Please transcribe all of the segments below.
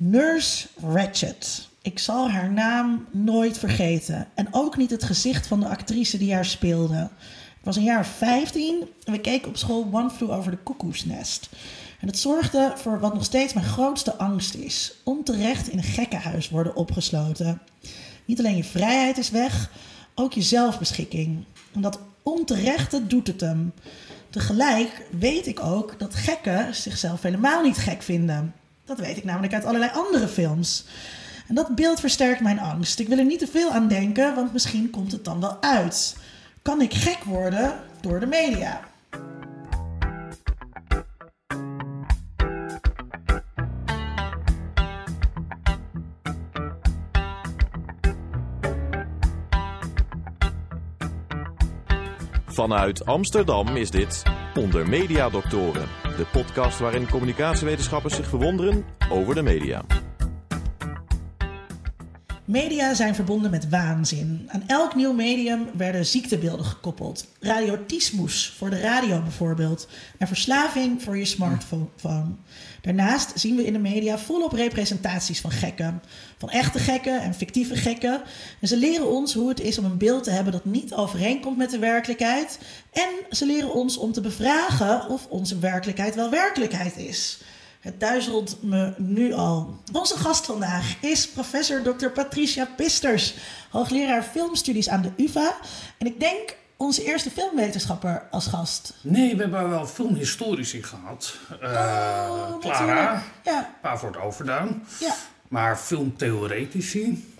Nurse Ratched. Ik zal haar naam nooit vergeten. En ook niet het gezicht van de actrice die haar speelde. Ik was een jaar of 15 en we keken op school One Flew Over the Koekoesnest. En dat zorgde voor wat nog steeds mijn grootste angst is: onterecht in een gekkenhuis worden opgesloten. Niet alleen je vrijheid is weg, ook je zelfbeschikking. En dat onterechte doet het hem. Tegelijk weet ik ook dat gekken zichzelf helemaal niet gek vinden. Dat weet ik namelijk uit allerlei andere films. En dat beeld versterkt mijn angst. Ik wil er niet te veel aan denken, want misschien komt het dan wel uit. Kan ik gek worden door de media? Vanuit Amsterdam is dit Onder Media Doctoren, de podcast waarin communicatiewetenschappers zich verwonderen over de media. Media zijn verbonden met waanzin. Aan elk nieuw medium werden ziektebeelden gekoppeld. Radiotismus voor de radio bijvoorbeeld. En verslaving voor je smartphone. Daarnaast zien we in de media volop representaties van gekken. Van echte gekken en fictieve gekken. En ze leren ons hoe het is om een beeld te hebben dat niet overeenkomt met de werkelijkheid. En ze leren ons om te bevragen of onze werkelijkheid wel werkelijkheid is. Het duizelt me nu al. Onze gast vandaag is professor Dr. Patricia Pisters, hoogleraar filmstudies aan de UvA. En ik denk onze eerste filmwetenschapper als gast. Nee, we hebben wel filmhistorici gehad. Uh, Oh, Clara. Ja, een paar voor het overduin. ja. Maar filmtheoretici.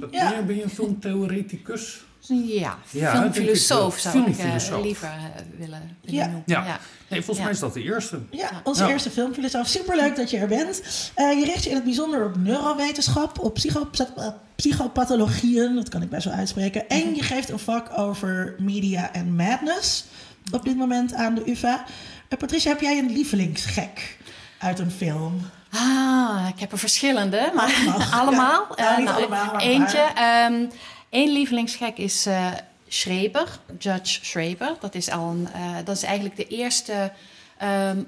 Wat ben, Ja. ben je een filmtheoreticus? Ja, Ja, filmfilosoof wel. zou ik eh, liever eh, willen, willen Ja. noemen. Ja. Nee, volgens Ja. mij is dat de eerste. Ja, onze Ja. eerste filmfilosoof. Superleuk dat je er bent. Eh, je richt je in het bijzonder op neurowetenschap, op psychopa- eh, psychopathologieën, dat kan ik best wel uitspreken. En je geeft een vak over media en madness op dit moment aan de UvA. Eh, Patricia, heb jij een lievelingsgek uit een film? Ah, ik heb er verschillende, maar allemaal. ja. Nou, Eh, niet allemaal, maar een eentje. ehm Eén lievelingsgek is eh Schreber, Judge Schreber. Dat is, al een, eh, dat is eigenlijk de eerste ehm,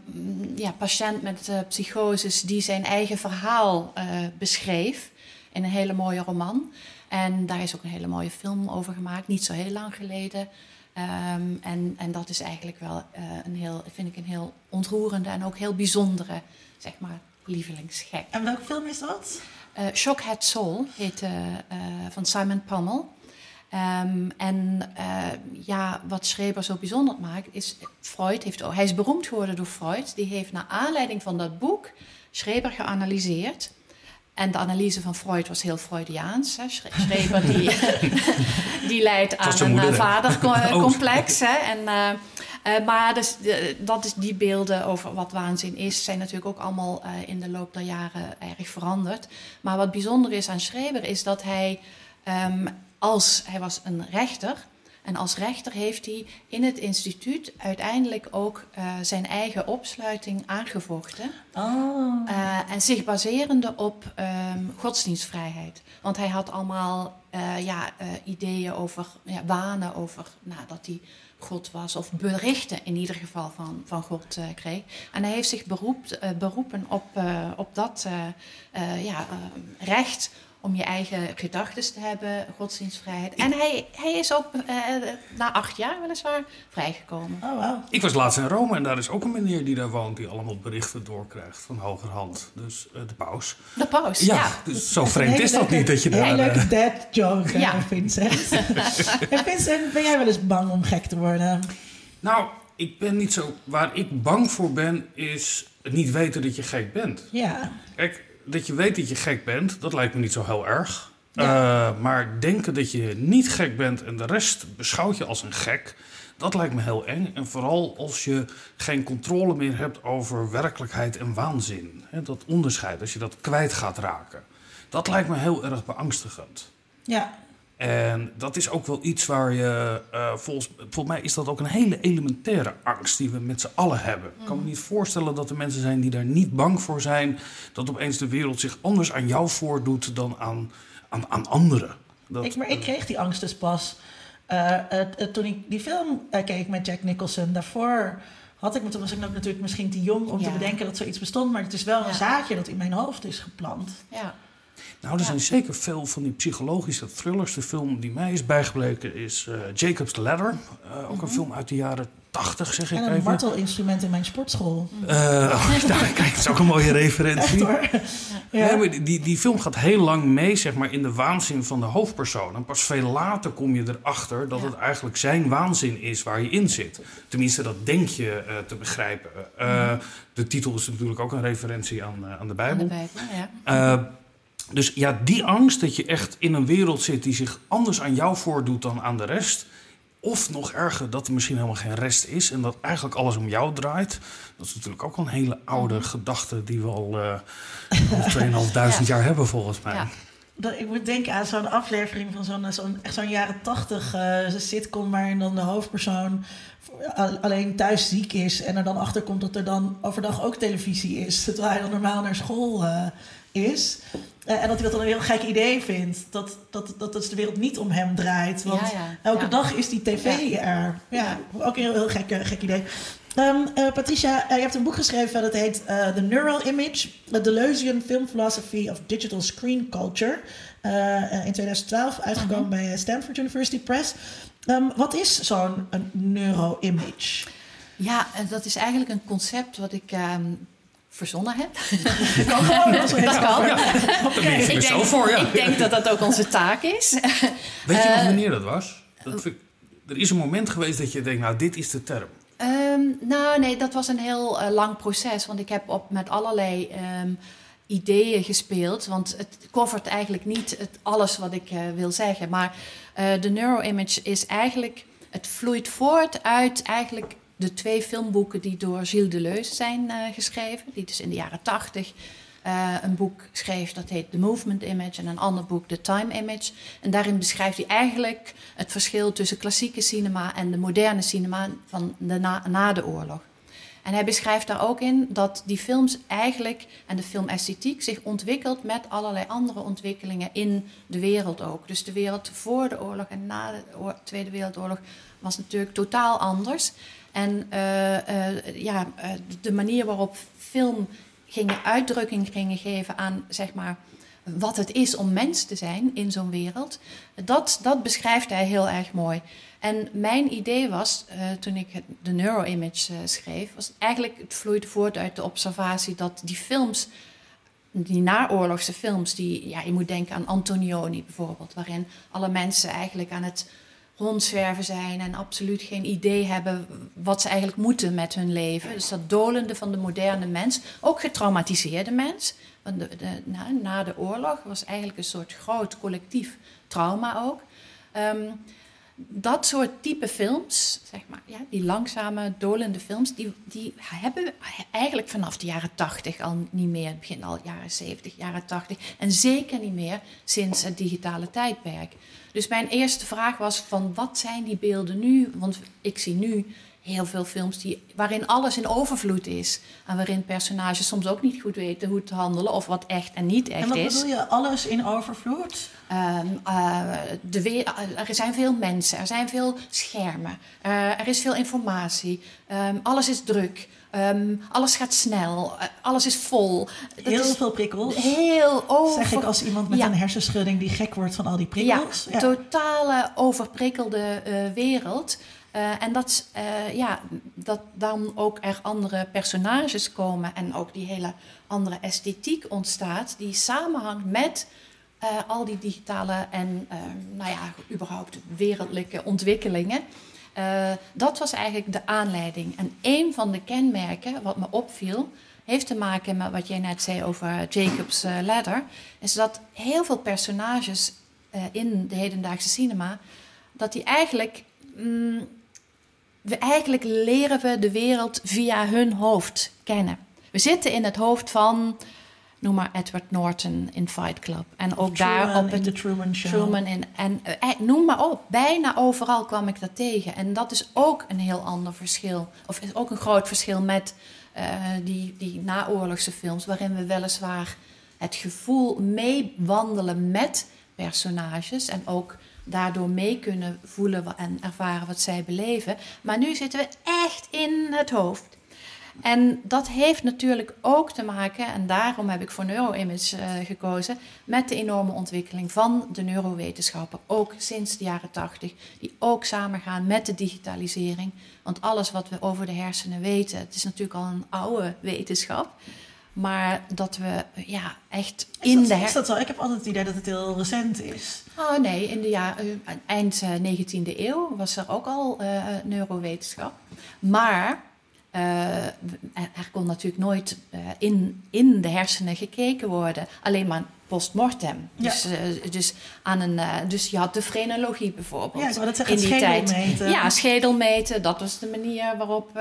ja, patiënt met psychoses die zijn eigen verhaal beschreef in een hele mooie roman. En daar is ook een hele mooie film over gemaakt, niet zo heel lang geleden. Ehm, en, en dat is eigenlijk wel een heel, vind ik een heel ontroerende en ook heel bijzondere, zeg maar, lievelingsgek. En welke film is dat? Eh Shockhead Soul heet eh, eh, van Simon Pommel. Ehm, en ja, wat Schreber zo bijzonder maakt, is Freud heeft ook, hij is beroemd geworden door Freud. Die heeft naar aanleiding van dat boek Schreber geanalyseerd. En de analyse van Freud was heel Freudiaans. Hè. Schre- Schreber die, die leidt aan een vadercomplex. hè. En, eh, maar dus, dat is die beelden over wat waanzin is, zijn natuurlijk ook allemaal eh, in de loop der jaren erg veranderd. Maar wat bijzonder is aan Schreber is dat hij, ehm, als hij was een rechter, en als rechter heeft hij in het instituut uiteindelijk ook eh, zijn eigen opsluiting aangevochten. Oh. En zich baserende op ehm, godsdienstvrijheid. Want hij had allemaal ja, ideeën over, ja, wanen over nou, dat hij God was. Of berichten in ieder geval van, van God eh, kreeg. En hij heeft zich beroept, eh, beroepen op, eh, op dat ja, recht om je eigen gedachten te hebben, godsdienstvrijheid. En hij, hij is ook eh, na acht jaar weliswaar vrijgekomen. Oh, wow. Ik was laatst in Rome en daar is ook een meneer die daar woont... die allemaal berichten doorkrijgt van hogerhand. Dus eh, de paus. De paus, Ja, ja. dus zo vreemd is dat niet dat je Een hele daar... leuke eh, dad joke, eh, Ja. Vincent. en Vincent, ben jij wel eens bang om gek te worden? Nou, ik ben niet zo... Waar ik bang voor ben, is het niet weten dat je gek bent. Ja. Kijk, dat je weet dat je gek bent, dat lijkt me niet zo heel erg. Ja. Eh, maar denken dat je niet gek bent en de rest beschouwt je als een gek, dat lijkt me heel eng. En vooral als je geen controle meer hebt over werkelijkheid en waanzin. Dat onderscheid, als je dat kwijt gaat raken. Dat lijkt me heel erg beangstigend. Ja. En dat is ook wel iets waar je, eh, volgens, volgens mij is dat ook een hele elementaire angst die we met z'n allen hebben. Ik kan me niet voorstellen dat er mensen zijn die daar niet bang voor zijn. Dat opeens de wereld zich anders aan jou voordoet dan aan, aan, aan anderen. Dat, Ik, maar ik kreeg die angst dus pas eh, toen ik die film eh, keek met Jack Nicholson. Daarvoor had ik. Maar toen was ik ook natuurlijk misschien te jong om Ja. te bedenken dat zoiets bestond. Maar het is wel Ja. een zaadje dat in mijn hoofd is geplant. Ja. Nou, er zijn zeker veel van die psychologische thrillers. De film die mij is bijgebleven is eh, Jacob's Ladder. Eh, ook een film uit de jaren 80, zeg ik En een even. martelinstrument in mijn sportschool. Eh, oh, nou, kijk, het is ook een mooie referentie. Ja. Nee, die- die, film gaat heel lang mee zeg maar, in de waanzin van de hoofdpersoon. En pas veel later kom je erachter dat Ja. het eigenlijk zijn waanzin is waar je in zit. Tenminste, dat denk je te begrijpen. Eh, De titel is natuurlijk ook een referentie aan, aan de Aan de Bijbel. Bijbel, ja. Dus ja, die angst dat je echt in een wereld zit die zich anders aan jou voordoet dan aan de rest. Of nog erger, dat er misschien helemaal geen rest is en dat eigenlijk alles om jou draait. Dat is natuurlijk ook wel een hele oude gedachte die we al eh 2500 jaar hebben volgens mij. Ja. Dat, ik moet denken aan zo'n aflevering van zo'n zo'n echt zo'n jaren tachtig eh, sitcom... waarin dan de hoofdpersoon alleen thuis ziek is... en er dan achter komt dat er dan overdag ook televisie is... terwijl hij dan normaal naar school eh, is. Eh, en dat hij dat dan een heel gek idee vindt. Dat, dat, dat dus de wereld niet om hem draait. Want elke dag is die tv er. Ja, ook een heel, heel gek, gek idee. Ehm, eh, Patricia, eh, je hebt een boek geschreven dat heet The Neural Image: The Delusion Film Philosophy of Digital Screen Culture. In 2012 uitgekomen bij eh, Stanford University Press. Ehm, wat is zo'n neuroimage? Ja, en dat is eigenlijk een concept wat ik verzonnen heb. kan gewoon, dat kan. Je Ik denk, voor, ja. ik denk dat dat ook onze taak is. Weet je nog Eh, wanneer dat was? Dat vind ik- er is een moment geweest dat je denkt, nou, dit is de term. Ehm, nou, nee, dat was een heel eh, lang proces. Want ik heb op, met allerlei ehm, ideeën gespeeld. Want het covert eigenlijk niet het, alles wat ik eh, wil zeggen. Maar eh, de neuroimage is eigenlijk... Het vloeit voort uit eigenlijk de twee filmboeken die door Gilles Deleuze zijn eh, geschreven. Die dus in de jaren tachtig eh, een boek schreef dat heet The Movement Image. En een ander boek The Time Image. En daarin beschrijft hij eigenlijk het verschil tussen klassieke cinema en de moderne cinema van na, na de oorlog. En hij beschrijft daar ook in dat die films eigenlijk en de filmesthetiek zich ontwikkelt met allerlei andere ontwikkelingen in de wereld ook. Dus de wereld voor de oorlog en na de Tweede Wereldoorlog was natuurlijk totaal anders. En eh, eh, ja, eh, de manier waarop film gingen uitdrukking gingen geven aan zeg maar wat het is om mens te zijn in zo'n wereld, dat, dat beschrijft hij heel erg mooi. En mijn idee was, toen ik de neuroimage schreef, was eigenlijk, het vloeide voort uit de observatie dat die films, die naoorlogse films, die, ja, je moet denken aan Antonioni bijvoorbeeld, waarin alle mensen eigenlijk aan het rondzwerven zijn en absoluut geen idee hebben wat ze eigenlijk moeten met hun leven. Dus dat dolende van de moderne mens, ook getraumatiseerde mens. Want de, de, na, na de oorlog was eigenlijk een soort groot collectief trauma ook. Ehm, dat soort type films, zeg maar, ja, die langzame, dolende films, die, die hebben we eigenlijk vanaf de jaren 80 al niet meer. Het begin al jaren 70, jaren 80. En zeker niet meer sinds het digitale tijdperk. Dus mijn eerste vraag was van wat zijn die beelden nu? Want ik zie nu heel veel films die, waarin alles in overvloed is. En waarin personages soms ook niet goed weten hoe te handelen of wat echt en niet echt En wat is. bedoel je? Alles in overvloed? Ehm, eh, de er zijn veel mensen, er zijn veel schermen, eh, er is veel informatie, Ehm, alles is druk, Ehm, alles gaat snel, eh, alles is vol. Dat Heel is veel prikkels. heel over... Zeg ik als iemand met Ja. een hersenschudding die gek wordt van al die prikkels. Ja, totale overprikkelde wereld. Eh, en dat, eh, ja, dat dan ook er andere personages komen en ook die hele andere esthetiek ontstaat, die samenhangt met eh, al die digitale en, nou ja, überhaupt wereldlijke ontwikkelingen. Dat was eigenlijk de aanleiding. En een van de kenmerken wat me opviel, heeft te maken met wat jij net zei over Jacob's Ladder, is dat heel veel personages in de hedendaagse cinema, dat die eigenlijk, mm, we eigenlijk leren we de wereld via hun hoofd kennen. We zitten in het hoofd van, noem maar Edward Norton in Fight Club. En ook daar op in het Truman Show. Truman in, en eh, noem maar op, bijna overal kwam ik dat tegen. En dat is ook een heel ander verschil, of is ook een groot verschil met eh, die, die naoorlogse films, waarin we weliswaar het gevoel meewandelen met personages en ook daardoor mee kunnen voelen en ervaren wat zij beleven. Maar nu zitten we echt in het hoofd. En dat heeft natuurlijk ook te maken, en daarom heb ik voor neuroimage uh, gekozen, met de enorme ontwikkeling van de neurowetenschappen, ook sinds de jaren tachtig, die ook samengaan met de digitalisering. Want alles wat we over de hersenen weten, het is natuurlijk al een oude wetenschap. Maar dat we ja, echt in dat, de Is dat zo? Ik heb altijd het idee dat het heel recent is. Oh nee, in de jaar, eind 19e eeuw was er ook al uh, neurowetenschap. Maar uh, er kon natuurlijk nooit uh, in, in de hersenen gekeken worden, alleen maar postmortem. Ja. Dus, uh, dus, aan een, dus je had de frenologie bijvoorbeeld. Ja, dat in die tijd. Meten. Ja, schedelmeten. Dat was de manier waarop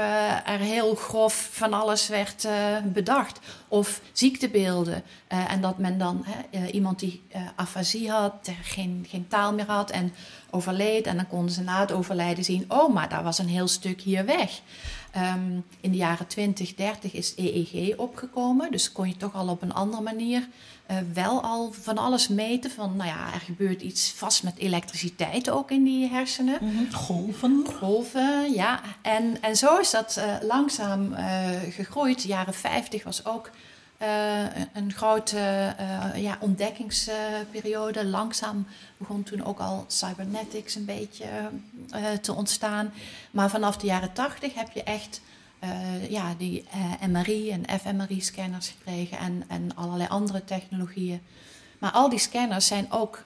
er heel grof van alles werd bedacht. Of ziektebeelden. en dat men dan iemand die afasie had, geen, geen taal meer had en overleed. En dan konden ze na het overlijden zien: oh, maar daar was een heel stuk hier weg. Um, in de jaren 20, 30 is EEG opgekomen. Dus kon je toch al op een andere manier uh, wel al van alles meten. Van, nou ja, er gebeurt iets vast met elektriciteit ook in die hersenen. Mm -hmm. Golven. Golven, ja. En, en zo is dat uh, langzaam uh, gegroeid. De jaren 50 was ook een grote ja, ontdekkingsperiode. Langzaam begon toen ook al cybernetics een beetje te ontstaan. Maar vanaf de jaren tachtig heb je echt ja, die MRI en fMRI-scanners gekregen en, en allerlei andere technologieën. Maar al die scanners zijn ook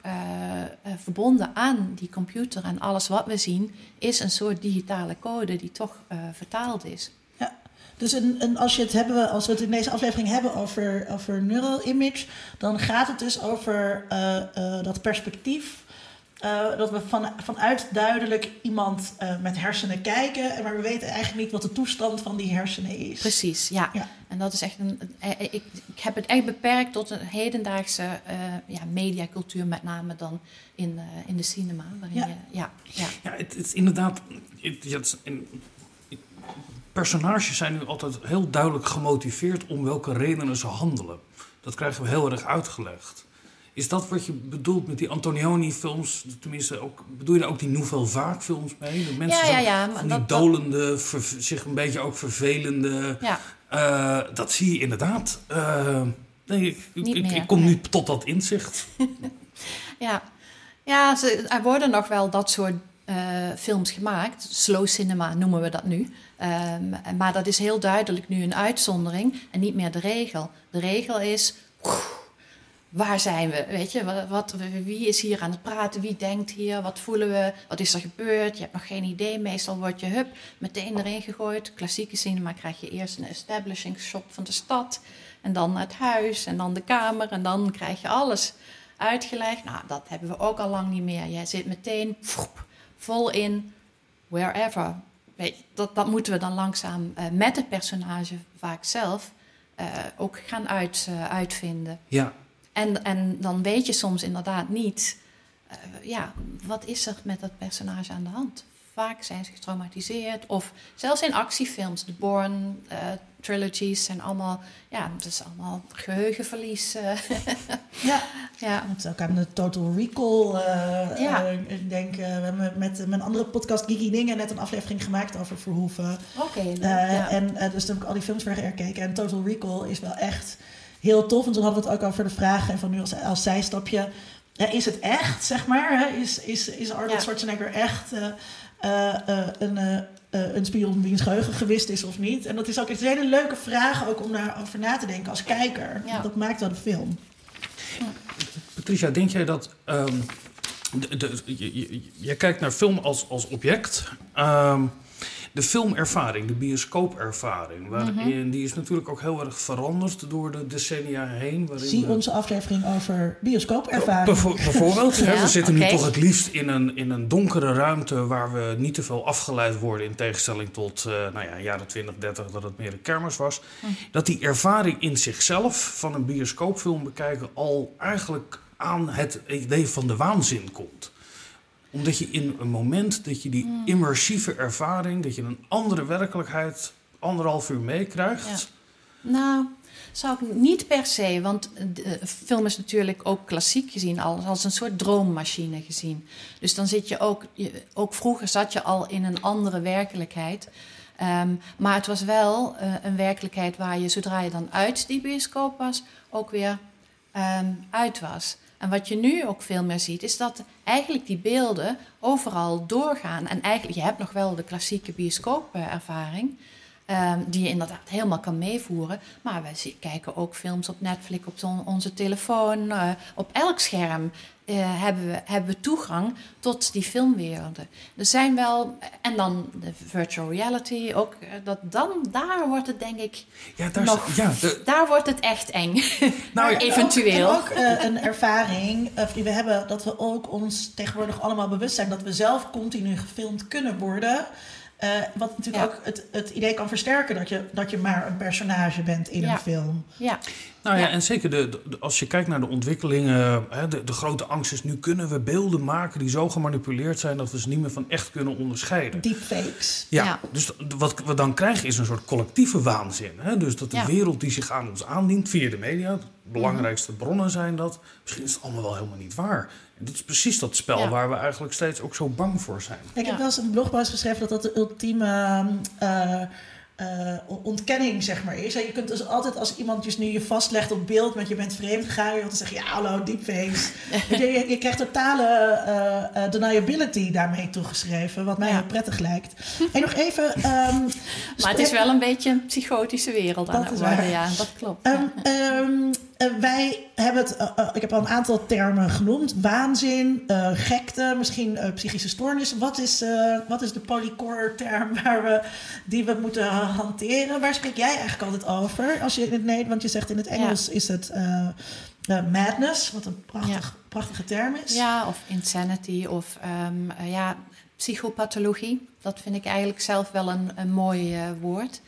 verbonden aan die computer. En alles wat we zien is een soort digitale code die toch vertaald is. Dus een, een, als, je het hebben, als we het in deze aflevering hebben over, over neural image, dan gaat het dus over dat perspectief. Uh, dat we van, vanuit duidelijk iemand met hersenen kijken, maar we weten eigenlijk niet wat de toestand van die hersenen is. Precies, ja. ja. En dat is echt een. Ik, ik heb het echt beperkt tot een hedendaagse ja, mediacultuur, met name dan in, in de cinema. ja. Je, ja, ja. ja het, het, is inderdaad. Het, het, personages zijn nu altijd heel duidelijk gemotiveerd om welke redenen ze handelen. Dat krijgen we heel erg uitgelegd. Is dat wat je bedoelt met die Antonioni-films? Tenminste, ook, bedoel je daar ook die Nouvelle Vaak-films mee? Dat mensen ja, ja, ja. van die dolende, ver, zich een beetje ook vervelende... Ja. Uh, dat zie je inderdaad. Uh, ik, ik, ik, ik, kom nu tot dat inzicht. ja, ja ze, er worden nog wel dat soort uh, films gemaakt. Slow cinema noemen we dat nu. Um, maar dat is heel duidelijk nu een uitzondering en niet meer de regel. De regel is, waar zijn we? Weet je, wat, wat, wie is hier aan het praten? Wie denkt hier? Wat voelen we? Wat is er gebeurd? Je hebt nog geen idee. Meestal word je hup, meteen erin gegooid. Klassieke cinema krijg je eerst een establishing shot van de stad. En dan het huis en dan de kamer. En dan krijg je alles uitgelegd. Nou, dat hebben we ook al lang niet meer. Jij zit meteen vol in wherever weet, dat, dat moeten we dan langzaam uh, met het personage vaak zelf uh, ook gaan uit, uh, uitvinden. Ja. En, en dan weet je soms inderdaad niet, ja, wat is er met dat personage aan de hand? Vaak zijn ze getraumatiseerd. Of zelfs in actiefilms, de Bourne uh, trilogies zijn allemaal, ja, het is allemaal geheugenverlies. Uh. ja, ja. Het ook aan de Total Recall uh, ja. ik denk, we hebben met mijn andere podcast Geeky Dingen net een aflevering gemaakt over Verhoeven. Oké. Okay, ja. En dus toen heb ik al die films weer gekeken. En Total Recall is wel echt heel tof. En toen hadden we het ook over de vraag, en van nu als, als zijstapje... Ja, is het echt, zeg maar? Is, is, is Arnold ja. Schwarzenegger echt uh, uh, een, uh, een spion wiens geheugen gewist is of niet? En dat is ook een hele leuke vraag ook om daarover na te denken als kijker. Ja. Dat maakt wel de film. Patricia, denk jij dat... Um, de, de, je, je, kijkt naar film als, als object... Um, de filmervaring, de bioscoopervaring, waarin, mm -hmm. die is natuurlijk ook heel erg veranderd door de decennia heen. Waarin Zie we... onze aflevering over bioscoopervaring. Bijvo bijvoorbeeld, ja, hè, we zitten okay. nu toch het liefst in een, in een donkere ruimte waar we niet te veel afgeleid worden in tegenstelling tot uh, nou ja, jaren 20, 30 dat het meer een kermis was. Mm. Dat die ervaring in zichzelf van een bioscoopfilm bekijken al eigenlijk aan het idee van de waanzin komt omdat je in een moment dat je die mm. immersieve ervaring, dat je een andere werkelijkheid anderhalf uur meekrijgt. Ja. Nou, Zou ik niet per se, want de film is natuurlijk ook klassiek gezien, als, als een soort droommachine gezien. Dus dan zit je ook, je, ook vroeger zat je al in een andere werkelijkheid. Ehm, maar het was wel uh, een werkelijkheid waar je, zodra je dan uit die bioscoop was, ook weer um, uit was. En wat je nu ook veel meer ziet, is dat eigenlijk die beelden overal doorgaan. En eigenlijk, je hebt nog wel de klassieke bioscoopervaring. Um, die je inderdaad helemaal kan meevoeren. Maar wij kijken ook films op Netflix, op on onze telefoon. Uh, op elk scherm uh, hebben, we, hebben we toegang tot die filmwerelden. Er zijn wel, en dan de virtual reality, ook uh, dat dan, daar wordt het denk ik ja, daar, nog, ja, de, daar wordt het echt eng. Nou, Eventueel. Ook, ook een ervaring, we hebben dat we ook ons tegenwoordig allemaal bewust zijn dat we zelf continu gefilmd kunnen worden. Uh, wat natuurlijk ook het, het idee kan versterken dat je, dat je maar een personage bent in ja. een film. Ja. Nou ja, en zeker de, de, als je kijkt naar de ontwikkelingen, hè, de, de, grote angst is nu kunnen we beelden maken die zo gemanipuleerd zijn dat we ze niet meer van echt kunnen onderscheiden. Deepfakes. Ja, ja. dus wat we dan krijgen is een soort collectieve waanzin. Hè? Dus dat de ja. wereld die zich aan ons aandient via de media, de belangrijkste bronnen zijn dat, misschien is het allemaal wel helemaal niet waar. Dit is precies dat spel ja. waar we eigenlijk steeds ook zo bang voor zijn. Ik heb wel eens een blogpost geschreven dat dat de ultieme uh, uh, ontkenning zeg maar is. En je kunt dus altijd als iemand dus nu je vastlegt op beeld met je bent vreemd gegaan, je altijd zeggen ja hallo deepface. je, je, je, krijgt totale uh, deniability daarmee toegeschreven, wat mij heel prettig lijkt. En nog even. Um, maar het is wel een beetje een psychotische wereld aan het worden, ja, dat klopt. Um, um, uh, wij hebben het, uh, uh, ik heb al een aantal termen genoemd: waanzin, gekte, misschien psychische stoornis. Wat is, wat is de polycore-term waar we, die we moeten hanteren? Waar spreek jij eigenlijk altijd over? Als je in het Nederlands, want je zegt in het Engels ja. is het madness, wat een prachtig, ja. prachtige term is. Ja, of insanity, of um, ja, psychopathologie. Dat vind ik eigenlijk zelf wel een, een mooi woord.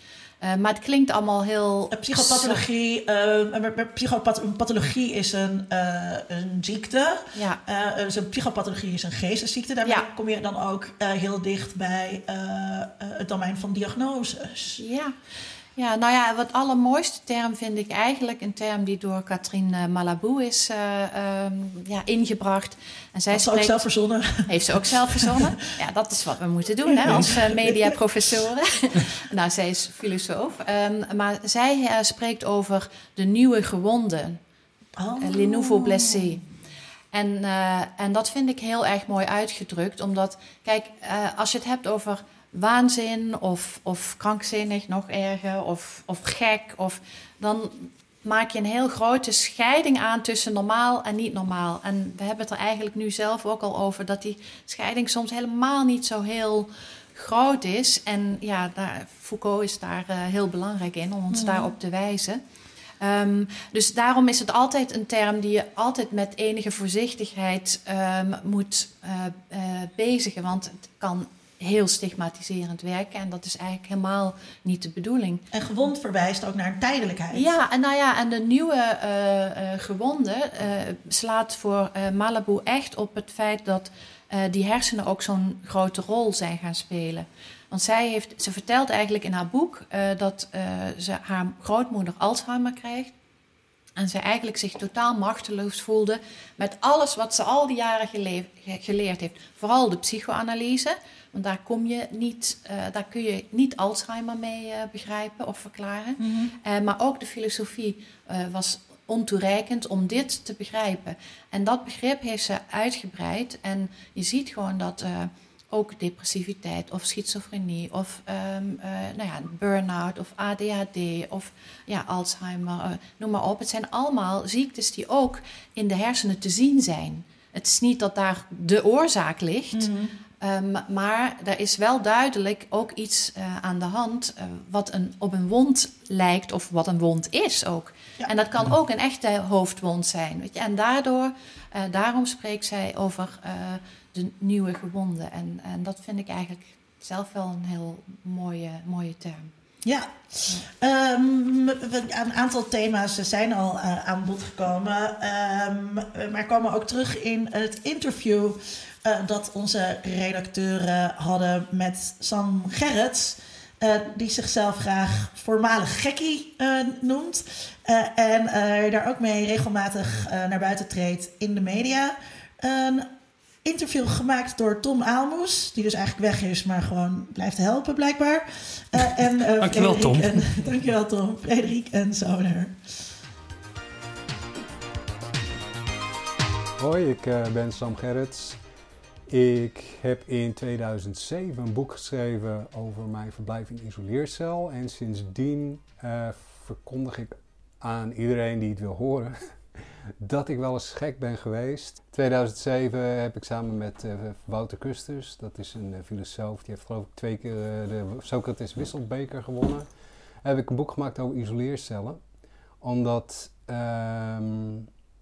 Uh, maar het klinkt allemaal heel. Psychopathologie, uh, psychopathologie is een, uh, een ziekte. Ja. dus een psychopathologie is een geestesziekte. Daarmee ja. kom je dan ook heel dicht bij het domein van diagnoses. Ja. Ja, nou ja, wat allermooiste term vind ik eigenlijk een term die door Katrien Malabou is uh, um, ja, ingebracht. En zij spreekt, ook zelf verzonnen. Heeft ze ook zelf verzonnen. Ja, dat is wat we moeten doen hè, als uh, mediaprofessoren. nou, zij is filosoof. Um, maar zij uh, spreekt over de nieuwe gewonden. Oh. Les nouveaux blessés. En, en dat vind ik heel erg mooi uitgedrukt. Omdat, kijk, als je het hebt over waanzin of, of krankzinnig, nog erger, of, of gek. Of, dan maak je een heel grote scheiding aan tussen normaal en niet normaal. En we hebben het er eigenlijk nu zelf ook al over dat die scheiding soms helemaal niet zo heel groot is. En ja, daar, Foucault is daar uh, heel belangrijk in om ons mm. daarop te wijzen. Um, dus daarom is het altijd een term die je altijd met enige voorzichtigheid um, moet uh, uh, bezigen. Want het kan heel stigmatiserend werken. En dat is eigenlijk helemaal niet de bedoeling. En gewond verwijst ook naar een tijdelijkheid. Ja, en nou ja, en de nieuwe uh, uh, gewonde uh, slaat voor Malibu echt op het feit dat die hersenen ook zo'n grote rol zijn gaan spelen. Want zij heeft, ze vertelt eigenlijk in haar boek dat ze haar grootmoeder Alzheimer krijgt. En ze eigenlijk zich totaal machteloos voelde met alles wat ze al die jaren geleerd heeft. Vooral de psychoanalyse. Want daar, kom je niet, uh, daar kun je niet Alzheimer mee uh, begrijpen of verklaren. Mm -hmm. uh, maar ook de filosofie was ontoereikend om dit te begrijpen. En dat begrip heeft ze uitgebreid. En je ziet gewoon dat ook depressiviteit of schizofrenie of um, nou ja, burn-out of ADHD of ja, Alzheimer, noem maar op. Het zijn allemaal ziektes die ook in de hersenen te zien zijn. Het is niet dat daar de oorzaak ligt, mm -hmm. Um, maar er is wel duidelijk ook iets uh, aan de hand uh, wat een, op een wond lijkt of wat een wond is ook. Ja. En dat kan ook een echte hoofdwond zijn. Weet je? En daardoor, uh, daarom spreekt zij over de nieuwe gewonden. En, en dat vind ik eigenlijk zelf wel een heel mooie, mooie term. Ja, ja. Um, een aantal thema's zijn al uh, aan bod gekomen, um, maar komen ook terug in het interview uh, dat onze redacteuren hadden met Sam Gerrits. eh, die zichzelf graag voormalig gekkie eh, noemt. Eh, en eh, daar ook mee regelmatig eh, naar buiten treedt in de media. Een interview gemaakt door Tom Aalmoes, die dus eigenlijk weg is, maar gewoon blijft helpen blijkbaar. Eh, en, eh, Dankjewel, Tom. Frederik En, dankjewel Tom. Frederik en Zoner. Hoi, ik eh, ben Sam Gerrits. Ik heb in 2007 een boek geschreven over mijn verblijf in isoleercel. En sindsdien eh, verkondig ik aan iedereen die het wil horen dat ik wel eens gek ben geweest. 2007 heb ik samen met eh, Wouter Kusters, dat is een eh, filosoof, die heeft geloof ik twee keer de Socrates Wisselbeker gewonnen. Heb ik een boek gemaakt over isoleercellen. Omdat ehm,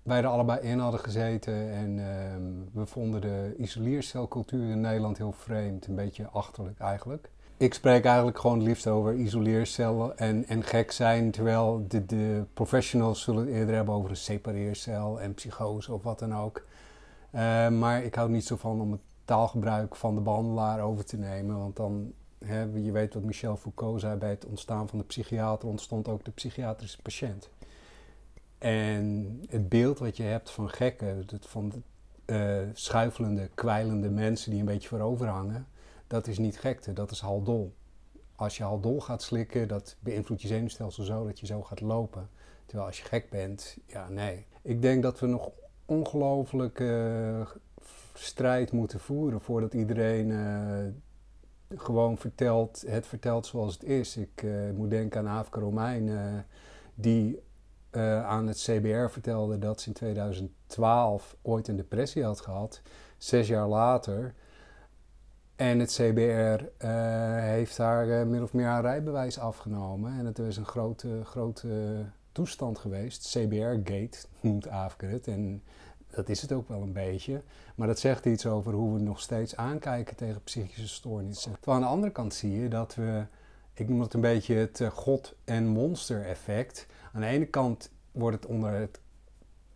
wij er allebei in hadden gezeten en ehm, we vonden de isoleercelcultuur in Nederland heel vreemd, een beetje achterlijk eigenlijk. Ik spreek eigenlijk gewoon het liefst over isoleercellen en, en gek zijn, terwijl de, de professionals zullen het eerder hebben over een separeercel en psychose of wat dan ook. Eh, maar ik hou niet zo van om het taalgebruik van de behandelaar over te nemen, want dan, hè, je weet wat Michel Foucault zei, bij het ontstaan van de psychiater ontstond ook de psychiatrische patiënt. En het beeld wat je hebt van gekken, van eh, schuifelende, kwijlende mensen die een beetje voorover hangen, dat is niet gekte, dat is haldol. Als je haldol gaat slikken, dat beïnvloedt je zenuwstelsel zo dat je zo gaat lopen. Terwijl als je gek bent, ja nee. Ik denk dat we nog ongelooflijk eh, strijd moeten voeren voordat iedereen eh, gewoon vertelt, het vertelt zoals het is. Ik moet denken aan Aafke Romein, die eh, aan het CBR vertelde dat ze in 2012 ooit een depressie had gehad. Zes jaar later. En het CBR eh, heeft haar eh, min of meer haar rijbewijs afgenomen. En het is een grote, grote toestand geweest. CBR-gate noemt Aafke het. En dat is het ook wel een beetje. Maar dat zegt iets over hoe we nog steeds aankijken tegen psychische stoornissen. Terwijl aan de andere kant zie je dat we, ik noem het een beetje het god- en monster-effect. Aan de ene kant wordt het onder het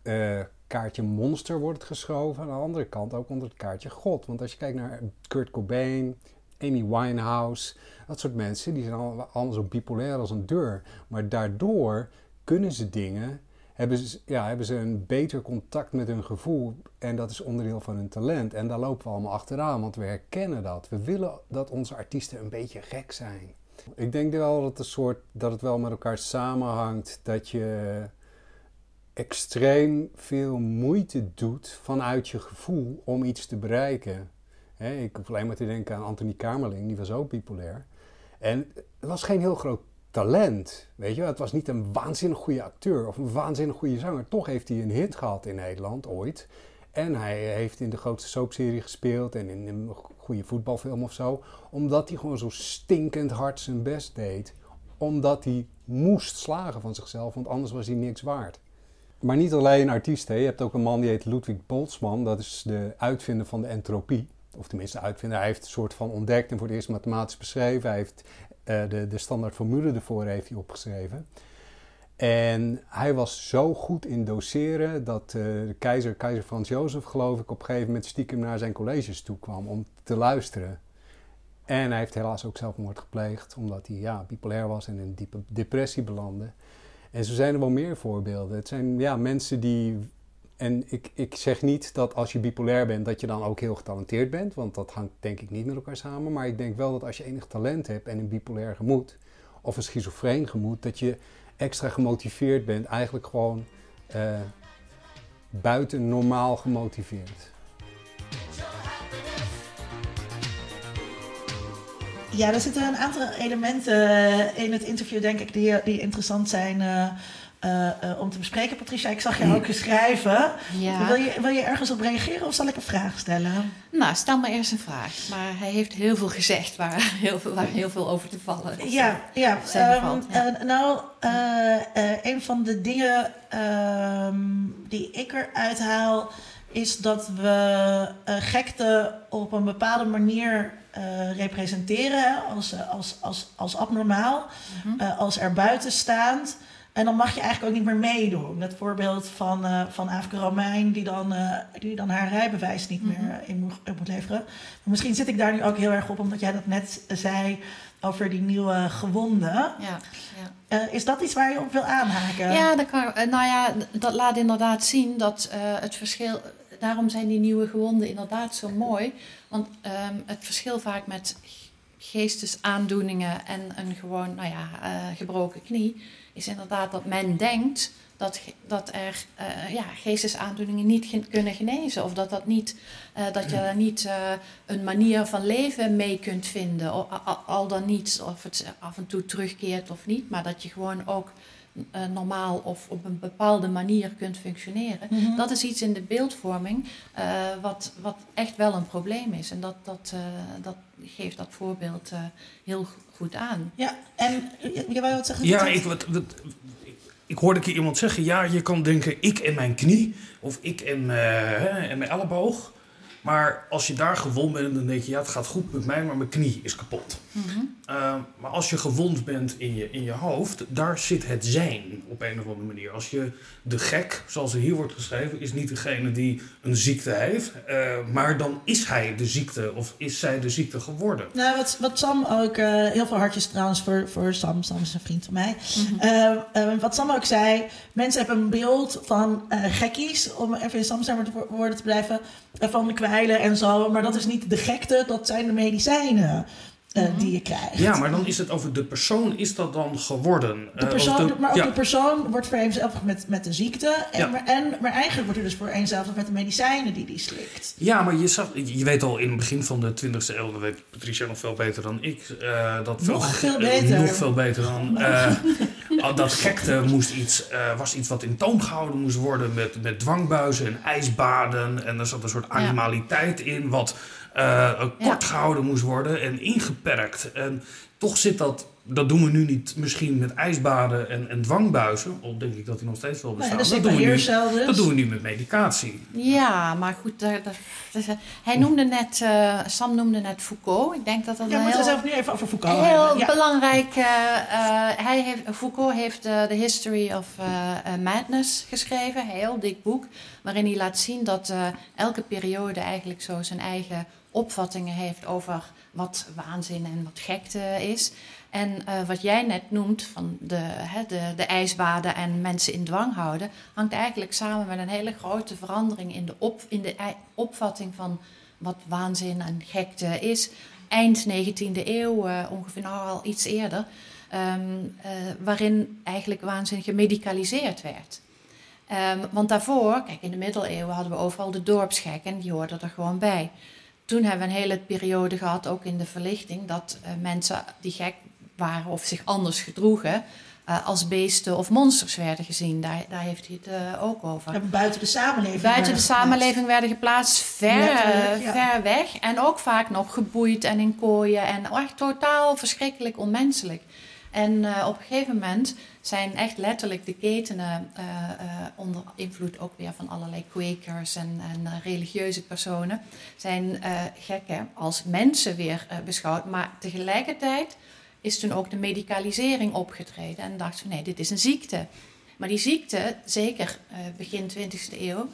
eh, kaartje monster wordt het geschoven. Aan de andere kant ook onder het kaartje god. Want als je kijkt naar Kurt Cobain, Amy Winehouse, dat soort mensen, die zijn allemaal, zo bipolair als een deur. Maar daardoor kunnen ze dingen, hebben ze, ja, hebben ze een beter contact met hun gevoel. En dat is onderdeel van hun talent. En daar lopen we allemaal achteraan, want we herkennen dat. We willen dat onze artiesten een beetje gek zijn. Ik denk wel dat, het soort, dat het wel met elkaar samenhangt dat je extreem veel moeite doet vanuit je gevoel om iets te bereiken. Ik hoef alleen maar te denken aan Anthony Kamerling, die was ook bipolair. En het was geen heel groot talent, weet je. Het was niet een waanzinnig goede acteur of een waanzinnig goede zanger. Toch heeft hij een hit gehad in Nederland ooit. En hij heeft in de grootste soapserie gespeeld en in een goede voetbalfilm of zo. Omdat hij gewoon zo stinkend hard zijn best deed. Omdat hij moest slagen van zichzelf, want anders was hij niks waard. Maar niet alleen artiesten. Je hebt ook een man die heet Ludwig Boltzmann. Dat is de uitvinder van de entropie. Of tenminste, de uitvinder. Hij heeft een soort van ontdekt en voor het eerst mathematisch beschreven. Hij heeft uh, de, de standaard formule ervoor heeft opgeschreven. En hij was zo goed in doseren dat uh, de keizer, keizer Frans Jozef, geloof ik, op een gegeven moment stiekem naar zijn colleges toe kwam om te luisteren. En hij heeft helaas ook zelfmoord gepleegd, omdat hij ja, bipolair was en in een diepe depressie belandde. En zo zijn er wel meer voorbeelden. Het zijn ja, mensen die. En ik, ik zeg niet dat als je bipolair bent, dat je dan ook heel getalenteerd bent. Want dat hangt denk ik niet met elkaar samen. Maar ik denk wel dat als je enig talent hebt en een bipolair gemoed, of een schizofreen gemoed, dat je extra gemotiveerd bent. Eigenlijk gewoon uh, buiten normaal gemotiveerd. Ja, er zitten een aantal elementen in het interview, denk ik, die, die interessant zijn uh, uh, uh, om te bespreken. Patricia, ik zag je ook schrijven. Ja. Wil, je, wil je ergens op reageren of zal ik een vraag stellen? Nou, stel maar eerst een vraag. Maar hij heeft heel veel gezegd waar heel veel, waar heel veel over te vallen is. Ja, ja. Um, ja. nou, een van de dingen um, die ik eruit haal is dat we gekte op een bepaalde manier uh, representeren als, als, als, als abnormaal, mm -hmm. uh, als erbuitenstaand. En dan mag je eigenlijk ook niet meer meedoen. Dat voorbeeld van, uh, van Romein, die dan, die dan haar rijbewijs niet meer mm -hmm. in moet, moet, leveren. Maar misschien zit ik daar nu ook heel erg op, omdat jij dat net zei over die nieuwe gewonden. Ja, ja. Eh, is dat iets waar je op wil aanhaken? Ja, dat kan, eh, nou ja, dat laat inderdaad zien dat eh, het verschil. Daarom zijn die nieuwe gewonden inderdaad zo mooi. Want ehm, het verschil vaak met geestesaandoeningen en een gewoon, nou ja, eh, gebroken knie, is inderdaad dat men denkt dat, dat er eh, ja, geestesaandoeningen niet kunnen genezen. Of dat, dat, niet, eh, dat je daar niet een manier van leven mee kunt vinden. Al- al dan niet of het af en toe terugkeert of niet. Maar dat je gewoon ook eh, normaal of op een bepaalde manier kunt functioneren. Mhm. Dat is iets in de beeldvorming eh, wat, wat echt wel een probleem is. En dat, dat, eh, dat geeft dat voorbeeld eh, heel goed aan. Ja, en je, je wou wat zeggen? Ja, ik, wat, wat, ik, ik hoorde keer iemand zeggen: ja, je kan denken ik en mijn knie of ik en, eh, hè, en mijn elleboog. Maar als je daar gewond bent, dan denk je: ja, het gaat goed met mij, maar mijn knie is kapot. Uh, maar als je gewond bent in je, in je hoofd, daar zit het zijn op een of andere manier. Als je de gek, zoals er hier wordt geschreven, is niet degene die een ziekte heeft, uh, maar dan is hij de ziekte of is zij de ziekte geworden. Nou, wat, wat Sam ook, uh, heel veel hartjes trouwens voor, voor Sam, Sam is een vriend van mij. Mm -hmm. wat Sam ook zei, mensen hebben een beeld van gekkies, om even in Sam's woorden te blijven, van de kwijlen en zo. Maar dat is niet de gekte, dat zijn de medicijnen. Uh, die je krijgt. Ja, maar dan is het over de persoon, is dat dan geworden? De persoon, de, maar ook ja. de persoon wordt vereenzelvigd met, met de ziekte. En, ja. maar, en, maar eigenlijk wordt er dus vereenzelvigd met de medicijnen die die slikt. Ja, maar je, zag, je weet al in het begin van de 20e eeuw, dat weet Patricia nog veel beter dan ik. Uh, dat nog veel, veel beter. Nog veel beter dan. Uh, dat gekte moest iets, uh, was iets wat in toom gehouden moest worden met, met dwangbuizen en ijsbaden. En er zat een soort animaliteit ja. in, wat uh, kort ja. gehouden moest worden en ingeperkt. En toch zit dat, dat doen we nu niet misschien met ijsbaden en, en dwangbuizen. Al denk ik dat die nog steeds wel bestaan. Nee, dat, dat, doen we nu, dus. dat doen we nu met medicatie. Ja, maar goed, dat, hij noemde net, uh, Sam noemde net Foucault. Ik denk dat dat ja, een heel, zelf nu even over Foucault heel ja. belangrijk... Uh, hij heeft, Foucault heeft The History of Madness geschreven, een heel dik boek, waarin hij laat zien dat elke periode eigenlijk zo zijn eigen opvattingen heeft over wat waanzin en wat gekte is. En uh, wat jij net noemt van de, hè, de, de ijsbaden en mensen in dwang houden, hangt eigenlijk samen met een hele grote verandering in de, op, in de opvatting van wat waanzin en gekte is. Eind 19e eeuw, uh, ongeveer nou al iets eerder, um, uh, waarin eigenlijk waanzin gemedicaliseerd werd. Um, want daarvoor, kijk, in de middeleeuwen hadden we overal de dorpsgek en die hoorden er gewoon bij toen hebben we een hele periode gehad, ook in de verlichting, dat uh, mensen die gek waren of zich anders gedroegen, uh, als beesten of monsters werden gezien. Daar, daar heeft hij het uh, ook over. Buiten de samenleving. Buiten de samenleving werden geplaatst, ver, ja. ver weg. En ook vaak nog geboeid en in kooien. En echt totaal verschrikkelijk onmenselijk. En uh, op een gegeven moment zijn echt letterlijk de ketenen uh, uh, onder invloed ook weer van allerlei kwekers en, en religieuze personen, zijn gekken als mensen weer beschouwd. Maar tegelijkertijd is toen ook de medicalisering opgetreden en dachten we nee, dit is een ziekte. Maar die ziekte, zeker begin 20e eeuw,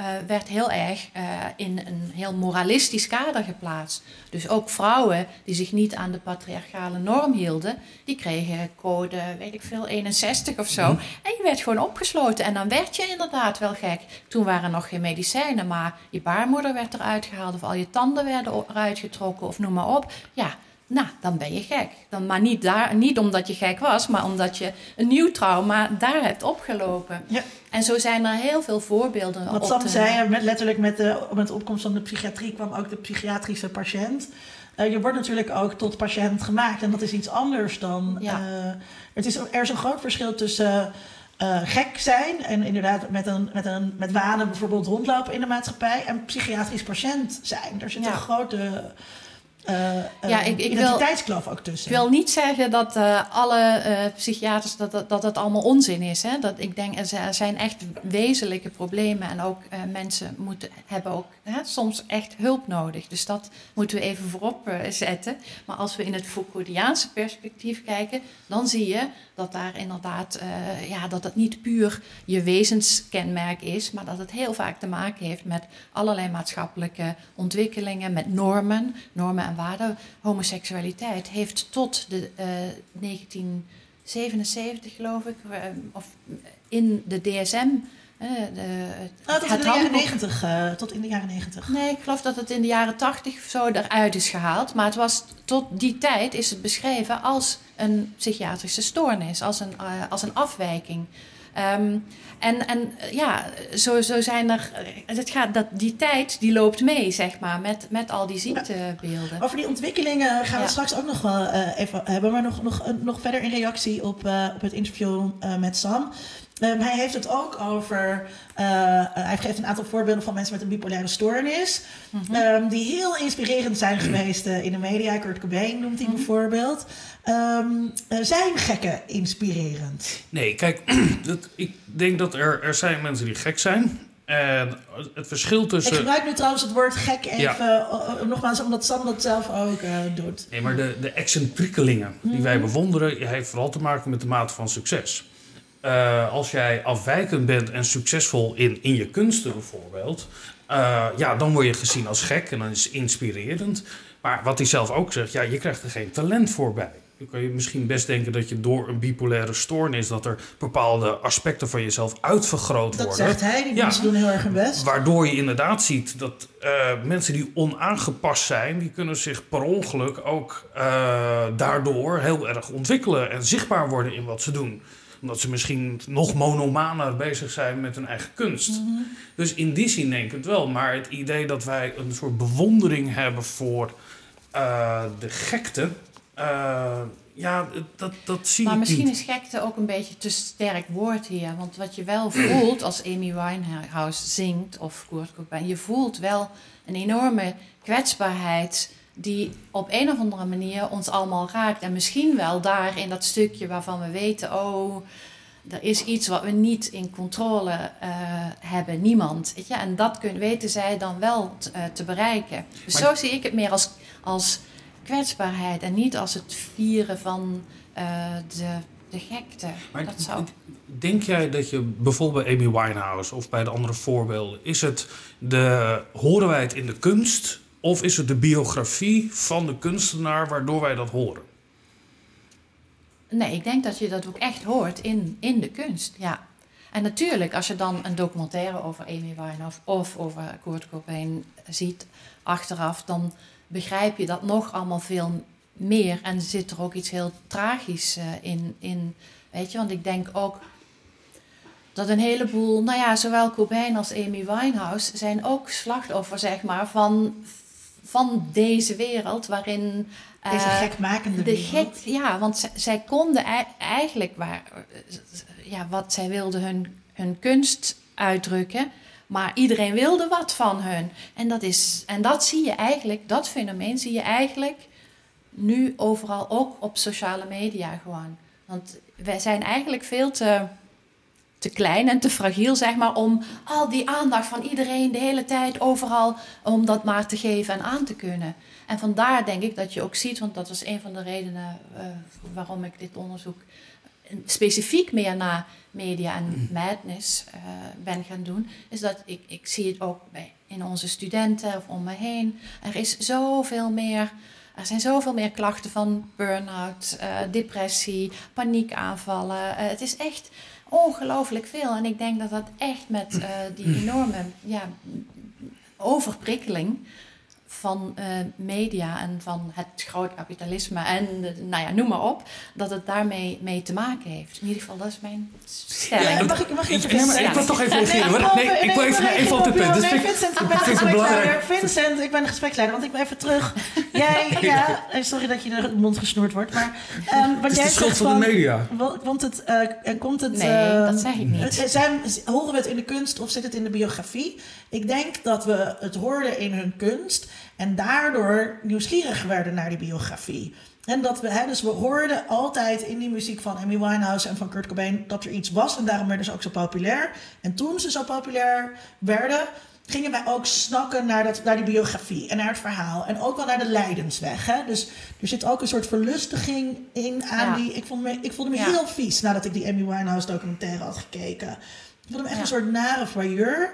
uh, werd heel erg uh, in een heel moralistisch kader geplaatst. Dus ook vrouwen die zich niet aan de patriarchale norm hielden, die kregen code, weet ik veel, 61 of zo. Mm. En je werd gewoon opgesloten. En dan werd je inderdaad wel gek. Toen waren er nog geen medicijnen, maar je baarmoeder werd eruit gehaald of al je tanden werden eruit getrokken of noem maar op. Ja. Nou, dan ben je gek. Dan, maar niet, daar, niet omdat je gek was, maar omdat je een nieuw trauma daar hebt opgelopen. Ja. En zo zijn er heel veel voorbeelden. Wat Sam zei, met, letterlijk met de, met de opkomst van de psychiatrie kwam ook de psychiatrische patiënt. Uh, je wordt natuurlijk ook tot patiënt gemaakt en dat is iets anders dan. Ja. Uh, het is, er is een groot verschil tussen. Uh, gek zijn en inderdaad met, een, met, een, met wanen bijvoorbeeld rondlopen in de maatschappij en psychiatrisch patiënt zijn. Er zit ja. een grote uh, ja, ik, ik identiteitskloof ook tussen. Ik wil niet zeggen dat uh, alle uh, psychiaters dat, dat, dat het allemaal onzin is. Hè? Dat, ik denk er zijn echt wezenlijke problemen en ook mensen moeten, hebben ook soms echt hulp nodig. Dus dat moeten we even voorop zetten. Maar als we in het Foucauldiaanse perspectief kijken, dan zie je dat daar inderdaad, ja, dat het niet puur je wezenskenmerk is, maar dat het heel vaak te maken heeft met allerlei maatschappelijke ontwikkelingen, met normen, normen en en waarden. Homoseksualiteit heeft tot de uh, 1977, geloof ik, of in de DSM. Uh, de, oh, tot, in de jaren 90, uh, tot in de jaren 90. Nee, ik geloof dat het in de jaren 80 zo eruit is gehaald. Maar het was, tot die tijd is het beschreven als een psychiatrische stoornis, als een, uh, als een afwijking. Um, en, en ja, zo, zo zijn er. Het gaat, dat, die tijd die loopt mee, zeg maar, met, met al die ziektebeelden. Over die ontwikkelingen gaan we ja. straks ook nog wel uh, even hebben. Maar nog, nog, nog verder in reactie op, uh, op het interview uh, met Sam. Um, hij heeft het ook over. hij geeft een aantal voorbeelden van mensen met een bipolaire stoornis. Mm -hmm. um, die heel inspirerend zijn geweest in de media. Kurt Cobain noemt hij mm -hmm. bijvoorbeeld. Um, zijn gekken inspirerend? Nee, kijk, dat, ik denk dat er, er zijn mensen die gek zijn. En het verschil tussen. Ik gebruik nu trouwens het woord gek even, ja. uh, nogmaals, omdat Sam dat zelf ook uh, doet. Nee, maar de, de excentriekelingen die wij bewonderen, heeft vooral te maken met de mate van succes. Uh, als jij afwijkend bent en succesvol in, in je kunsten bijvoorbeeld, ja, dan word je gezien als gek en dan is het inspirerend. Maar wat hij zelf ook zegt, ja, je krijgt er geen talent voor bij. Dan kan je misschien best denken dat je door een bipolaire stoornis... dat er bepaalde aspecten van jezelf uitvergroot dat worden. Dat zegt hij, die ja, mensen doen heel erg hun best. Waardoor je inderdaad ziet dat uh, mensen die onaangepast zijn... die kunnen zich per ongeluk ook daardoor heel erg ontwikkelen... en zichtbaar worden in wat ze doen omdat ze misschien nog monomaner bezig zijn met hun eigen kunst. Mm -hmm. Dus in die zin denk ik het wel. Maar het idee dat wij een soort bewondering hebben voor uh, de gekte... Uh, ja, dat, dat zie maar ik misschien niet. is gekte ook een beetje te sterk woord hier. Want wat je wel voelt als Amy Winehouse zingt of Kurt Cobain... je voelt wel een enorme kwetsbaarheid die op een of andere manier ons allemaal raakt. En misschien wel daar in dat stukje waarvan we weten... oh, er is iets wat we niet in controle uh, hebben, niemand. Weet je? En dat kunnen, weten zij dan wel t, uh, te bereiken. Dus maar, zo zie ik het meer als... als kwetsbaarheid en niet als het vieren van uh, de, de gekte. Maar dat zou... Denk jij dat je bijvoorbeeld bij Amy Winehouse of bij de andere voorbeelden, is het de, horen wij het in de kunst of is het de biografie van de kunstenaar waardoor wij dat horen? Nee, ik denk dat je dat ook echt hoort in, in de kunst, ja. En natuurlijk, als je dan een documentaire over Amy Winehouse of over Kurt Cobain ziet achteraf, dan begrijp je dat nog allemaal veel meer. En zit er ook iets heel tragisch uh, in, in. Weet je, want ik denk ook dat een heleboel, nou ja, zowel Cobain als Amy Winehouse zijn ook slachtoffer, zeg maar, van, van deze wereld waarin. Uh, deze gekmakende de gek, Ja, want zij, zij konden eigenlijk waar, ja, wat zij wilden hun, hun kunst uitdrukken. Maar iedereen wilde wat van hun. En dat, is, en dat zie je eigenlijk, dat fenomeen zie je eigenlijk nu overal ook op sociale media gewoon. Want wij zijn eigenlijk veel te, te klein en te fragiel, zeg maar, om al die aandacht van iedereen de hele tijd overal, om dat maar te geven en aan te kunnen. En vandaar denk ik dat je ook ziet, want dat was een van de redenen uh, waarom ik dit onderzoek specifiek meer naar media en madness uh, ben gaan doen, is dat ik, ik zie het ook bij, in onze studenten of om me heen. Er is zoveel meer, er zijn zoveel meer klachten van burn-out, uh, depressie, paniekaanvallen. Het is echt ongelooflijk veel. En ik denk dat dat echt met die enorme ja, overprikkeling van uh, media en van het groot kapitalisme en de, nou ja, noem maar op, dat het daarmee mee te maken heeft. In ieder geval, dat is mijn stelling. Ja, mag ik, mag ik, nee, ik wil toch even reageren hoor. Nee, nee, ik wil even, nee, even op het punt. Nee, Vincent, ik ben gespreksleider. Vincent, ik ben gespreksleider, want ik ben even terug. Jij, ja, sorry dat je de mond gesnoerd wordt, maar... Um, wat het is jij de schuld van, van de media. Want het, uh, komt het... Nee, uh, dat zeg ik niet. Zijn, horen we het in de kunst of zit het in de biografie? Ik denk dat we het hoorden in hun kunst... En daardoor nieuwsgierig werden naar die biografie. En dat we, hè, dus we hoorden altijd in die muziek van Amy Winehouse en van Kurt Cobain dat er iets was. En daarom werden ze ook zo populair. En toen ze zo populair werden, gingen wij ook snakken naar, dat, naar die biografie en naar het verhaal. En ook wel naar de lijdensweg. Hè? Dus er zit ook een soort verlustiging in aan ja. die. Ik, vond me, ik voelde me ja. heel vies nadat ik die Amy Winehouse documentaire had gekeken. Ik voelde me echt ja. een soort nare voyeur.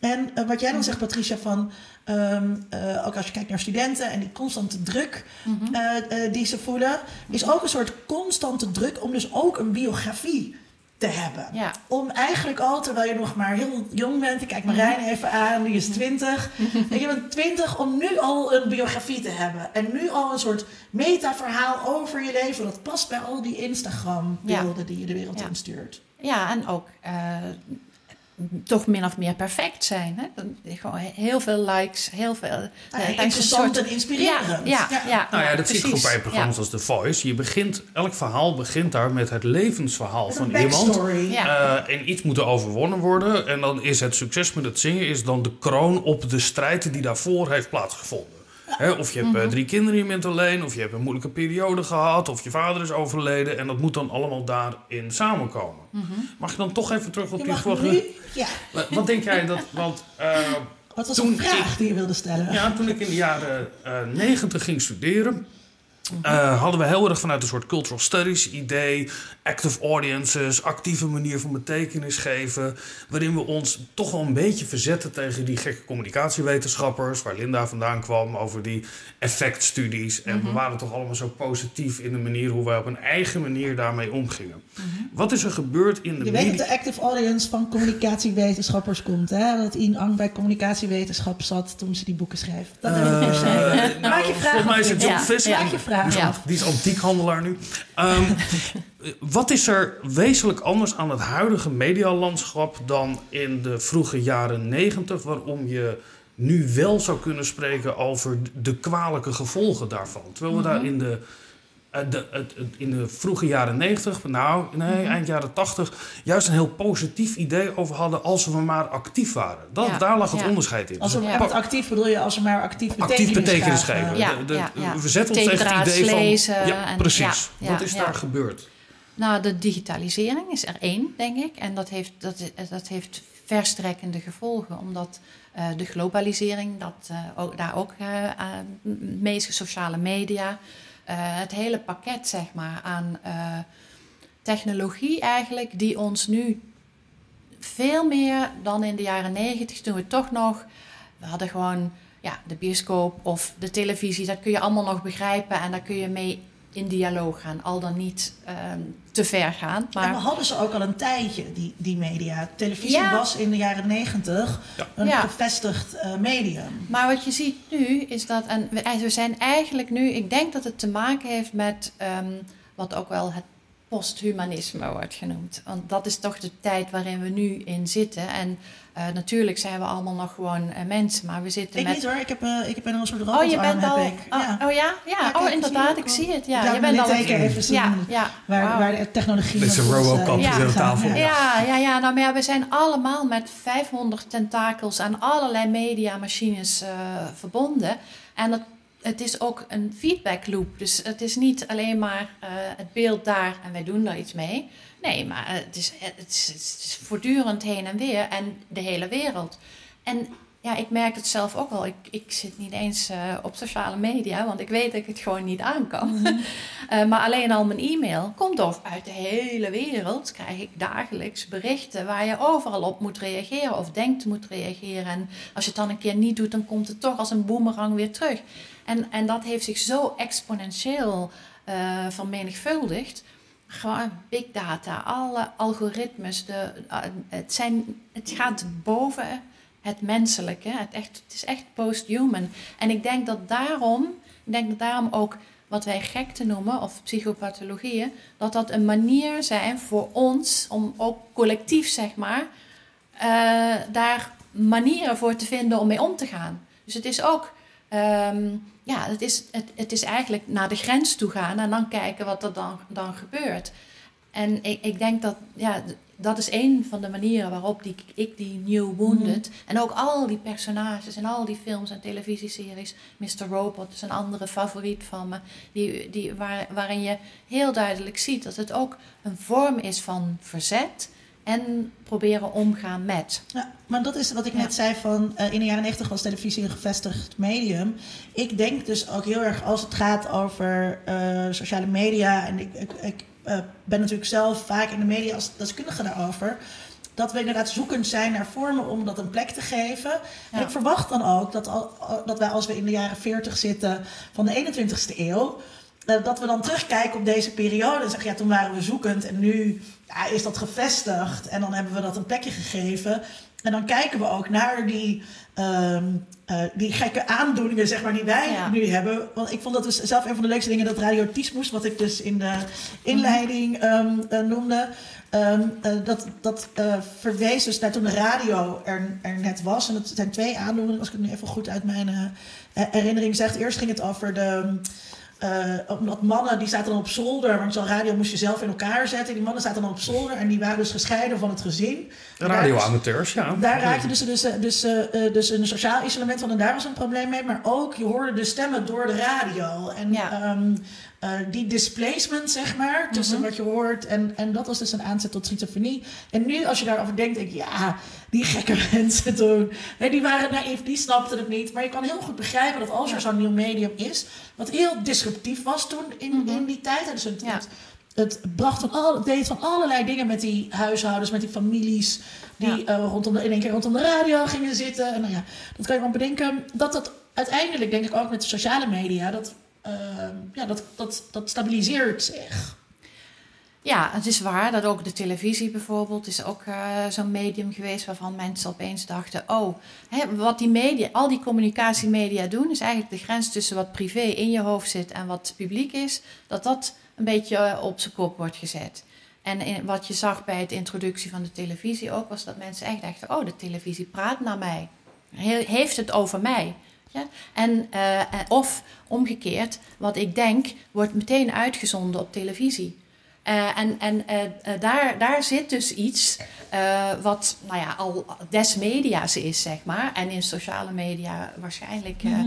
En eh, wat jij dan zegt, Patricia, van ehm, eh, ook als je kijkt naar studenten en die constante druk Mhm. eh, eh, die ze voelen, is ook een soort constante druk om dus ook een biografie te hebben. Ja. Om eigenlijk al, terwijl je nog maar heel jong bent, ik kijk Marijn even aan, die is 20. en je bent 20 om nu al een biografie te hebben. En nu al een soort metaverhaal over je leven. Dat past bij al die Instagram-beelden die je de wereld Ja. instuurt. Ja, en ook toch min of meer perfect zijn. Hè? Dan- Gewoon heel veel likes, heel veel... Ah, eh, een interessant soort- en inspirerend. Ja, ja, Ja. ja, Nou ja, dat zie je bij programma's als The Voice. Je begint, elk verhaal begint daar met het levensverhaal Met van een iemand. Eh, en iets moet er overwonnen worden. En dan is het succes met het zingen is dan de kroon op de strijd die daarvoor heeft plaatsgevonden. Of je hebt Mhm. eh, drie kinderen, je bent alleen. Of je hebt een moeilijke periode gehad. Of je vader is overleden. En dat moet dan allemaal daarin samenkomen. Mhm. Mag je dan toch even terug op Je die mag vorige... Ja, Wat- denk jij dat... Want eh, wat was Toen een vraag ik- die je wilde stellen? ja, toen ik in de jaren negentig ging studeren... eh, hadden we heel erg vanuit een soort cultural studies idee, active audiences, actieve manier van betekenis geven, waarin we ons toch wel een beetje verzetten tegen die gekke communicatiewetenschappers, waar Linda vandaan kwam, over die effectstudies. En we waren toch allemaal zo positief in de manier hoe wij op een eigen manier daarmee omgingen. Wat is er gebeurd in de Je weet dat de active audience van communicatiewetenschappers komt, hè? Dat Ian Ang bij communicatiewetenschap zat toen ze die boeken schreef. Dat heb ik uh, nou, Maak je vraag. volgens mij is het John Ja, Visser. ja. Maak je vraag. Ja. Die is antiekhandelaar nu. Ehm, wat is er wezenlijk anders aan het huidige medialandschap dan in de vroege jaren negentig, waarom je nu wel zou kunnen spreken over de kwalijke gevolgen daarvan? Terwijl we daar in de, de, het, het- in de vroege jaren negentig, nou nee, eind jaren tachtig, juist een heel positief idee over hadden als we maar actief waren. Dat, Ja, Daar lag het ja. onderscheid in. Als we, Ja. actief bedoel je als we maar actief betekenis, actief betekenis geven. Ja, De- de- ja, ja. We zetten ons tegen het idee van... lezen ja, en- precies. ja, Wat is ja. daar gebeurd? Nou, de digitalisering is er één, denk ik. En dat heeft, dat, dat heeft verstrekkende gevolgen. Omdat eh, de globalisering, dat, eh, ook, daar ook eh, mee is, sociale media. Eh, het hele pakket, zeg maar, aan eh, technologie eigenlijk... die ons nu veel meer dan in de jaren negentig... toen we toch nog... We hadden gewoon ja, de bioscoop of de televisie. Dat kun je allemaal nog begrijpen en daar kun je mee in dialoog gaan. Al dan niet ehm, te ver gaan. En we Maar hadden ze ook al een tijdje, die, die media. Televisie Ja. was in de jaren negentig Ja. een Ja. gevestigd eh, medium. Maar wat je ziet nu is dat, en we, en we zijn eigenlijk nu, ik denk dat het te maken heeft met ehm, wat ook wel het posthumanisme wordt genoemd. Want dat is toch de tijd waarin we nu in zitten. En eh, natuurlijk zijn we allemaal nog gewoon eh, mensen, maar we zitten Ik met. niet hoor, ik heb, eh, ik heb een soort Oh, robotarm je bent heb al. ik. Oh, ja. oh ja? Ja, kijk, oh inderdaad, ik zie al. het. Ja, Ja, je bent al. even zien. Ja, ja. Waar, waar de technologie... Met zijn eh, Robocop ja, tafel. ja. Ja, ja. Nou, maar ja, we zijn allemaal met 500 tentakels aan allerlei mediamachines eh verbonden. En dat, het is ook een feedback loop. Dus het is niet alleen maar eh, het beeld daar en wij doen daar iets mee. Nee, maar het is, het, is, het is voortdurend heen en weer en de hele wereld. En ja, ik merk het zelf ook wel. Ik, ik zit niet eens eh, op sociale media, want ik weet dat ik het gewoon niet aan kan. Eh, maar alleen al mijn e-mail komt of uit de hele wereld. Krijg ik dagelijks berichten waar je overal op moet reageren of denkt moet reageren. En als je het dan een keer niet doet, dan komt het toch als een boemerang weer terug. En, en dat heeft zich zo exponentieel eh vermenigvuldigd. Gewoon big data, alle algoritmes. De, eh, het, zijn, het gaat boven het menselijke. Het, echt, het is echt post-human. En ik denk dat daarom, ik denk dat daarom ook wat wij gekte noemen, of psychopathologieën, dat dat een manier zijn voor ons om ook collectief, zeg maar, eh, daar manieren voor te vinden om mee om te gaan. Dus het is ook, ehm, ja, het is, het, het is eigenlijk naar de grens toe gaan en dan kijken wat er dan, dan gebeurt. En ik, ik denk dat, ja, dat is een van de manieren waarop die, ik die New Wounded... en ook al die personages en al die films en televisieseries... Mr. Robot is een andere favoriet van me... Die, die, waar, waarin je heel duidelijk ziet dat het ook een vorm is van verzet... en proberen omgaan met. Ja, maar dat is wat ik Ja. net zei van eh, in de jaren 90 was televisie een gevestigd medium. Ik denk dus ook heel erg als het gaat over eh, sociale media en ik, ik, ik eh, ben natuurlijk zelf vaak in de media als deskundige daarover. dat we inderdaad zoekend zijn naar vormen om dat een plek te geven. En ik verwacht dan ook dat, al, dat wij als we in de jaren 40 zitten van de 21ste eeuw, dat we dan terugkijken op deze periode en zeggen, ja, toen waren we zoekend en nu ja, is dat gevestigd en dan hebben we dat een plekje gegeven. En dan kijken we ook naar die, ehm, eh, die gekke aandoeningen, zeg maar, die wij Ja. nu hebben. Want ik vond dat dus zelf een van de leukste dingen, dat radiotismus, wat ik dus in de inleiding ehm, eh, noemde. Ehm, eh, dat dat verwees dus naar toen de radio er, er net was. En het zijn twee aandoeningen, als ik het nu even goed uit mijn herinnering zeg. Eerst ging het over de... eh, omdat mannen die zaten dan op zolder, want zo'n radio moest je zelf in elkaar zetten. Die mannen zaten dan op zolder en die waren dus gescheiden van het gezin. Daar- radioamateurs, ja. daar raakte dus, dus, dus, eh, eh, dus een sociaal isolement van en daar was een probleem mee. Maar ook, je hoorde de stemmen door de radio. En Ja. ehm, eh, die displacement, zeg maar, tussen Mhm. wat je hoort. En, en dat was dus een aanzet tot schizofrenie. En nu, als je daarover denkt, denk je, ja, die gekke mensen toen. Nee, die waren naïef, die snapten het niet. Maar je kan heel goed begrijpen dat als er zo'n nieuw medium is... wat heel disruptief was toen in, in die tijd. hè, Dus het, Ja. het, het bracht van al, deed van allerlei dingen met die huishoudens, met die families die eh, rondom de, in één keer rondom de radio gingen zitten. En nou ja, dat kan je wel bedenken. Dat dat uiteindelijk, denk ik ook met de sociale media, dat, eh, ja, dat, dat, dat stabiliseert zich. Ja, het is waar dat ook de televisie bijvoorbeeld is ook eh, zo'n medium geweest waarvan mensen opeens dachten: oh, hè, wat die media, al die communicatiemedia doen, is eigenlijk de grens tussen wat privé in je hoofd zit en wat publiek is, dat dat een beetje eh, op zijn kop wordt gezet. En in- wat je zag bij de introductie van de televisie ook, was dat mensen echt dachten: oh, de televisie praat naar mij, He- heeft het over mij. Ja? En, eh, en- of omgekeerd, wat ik denk, wordt meteen uitgezonden op televisie. Eh, en en eh, eh, daar, daar zit dus iets eh, wat nou ja, al des media's is, zeg maar. En in sociale media waarschijnlijk eh,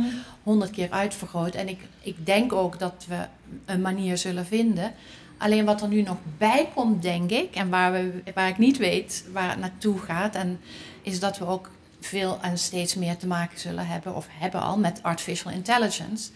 honderd keer uitvergroot. En ik, ik denk ook dat we een manier zullen vinden. Alleen wat er nu nog bij komt, denk ik, en waar, we, waar ik niet weet waar het naartoe gaat, en, is dat we ook veel en steeds meer te maken zullen hebben, of hebben al, met artificial intelligence.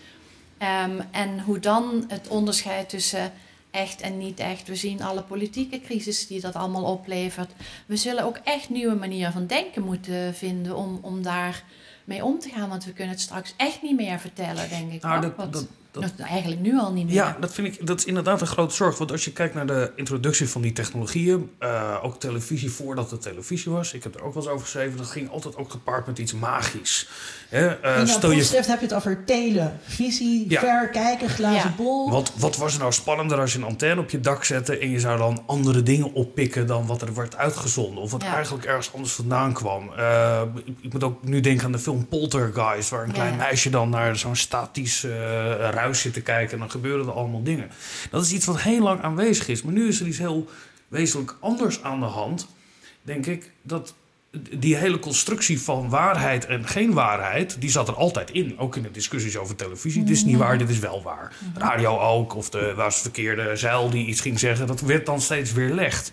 Ehm, en hoe dan het onderscheid tussen echt en niet echt. We zien alle politieke crisis die dat allemaal oplevert. We zullen ook echt nieuwe manieren van denken moeten vinden om, om daar mee om te gaan. Want we kunnen het straks echt niet meer vertellen, denk ik. Nou, dat- dat- eigenlijk nu al niet meer. Ja, dat vind ik dat is inderdaad een grote zorg. Want als je kijkt naar de introductie van die technologieën, eh, ook televisie voordat het televisie was, ik heb er ook wel eens over geschreven, dat ging altijd ook gepaard met iets magisch. Hè, eh, In jouw stel je heb je het over televisie, Ja. ver kijken, glazen Ja. bol. Wat, wat was er nou spannender als je een antenne op je dak zette en je zou dan andere dingen oppikken dan wat er werd uitgezonden? Of wat Ja. eigenlijk ergens anders vandaan kwam. Eh, ik, ik moet ook nu denken aan de film Poltergeist, waar een klein ja. meisje dan naar zo'n statisch eh, ruis zit te kijken en dan gebeuren er allemaal dingen. Dat is iets wat heel lang aanwezig is, maar nu is er iets heel wezenlijk anders aan de hand. Denk ik dat die hele constructie van waarheid en geen waarheid, die zat er altijd in. Ook in de discussies over televisie. Dit is niet waar, dit is wel waar. Radio ook, of de was het verkeerde zeil die iets ging zeggen. Dat werd dan steeds weerlegd.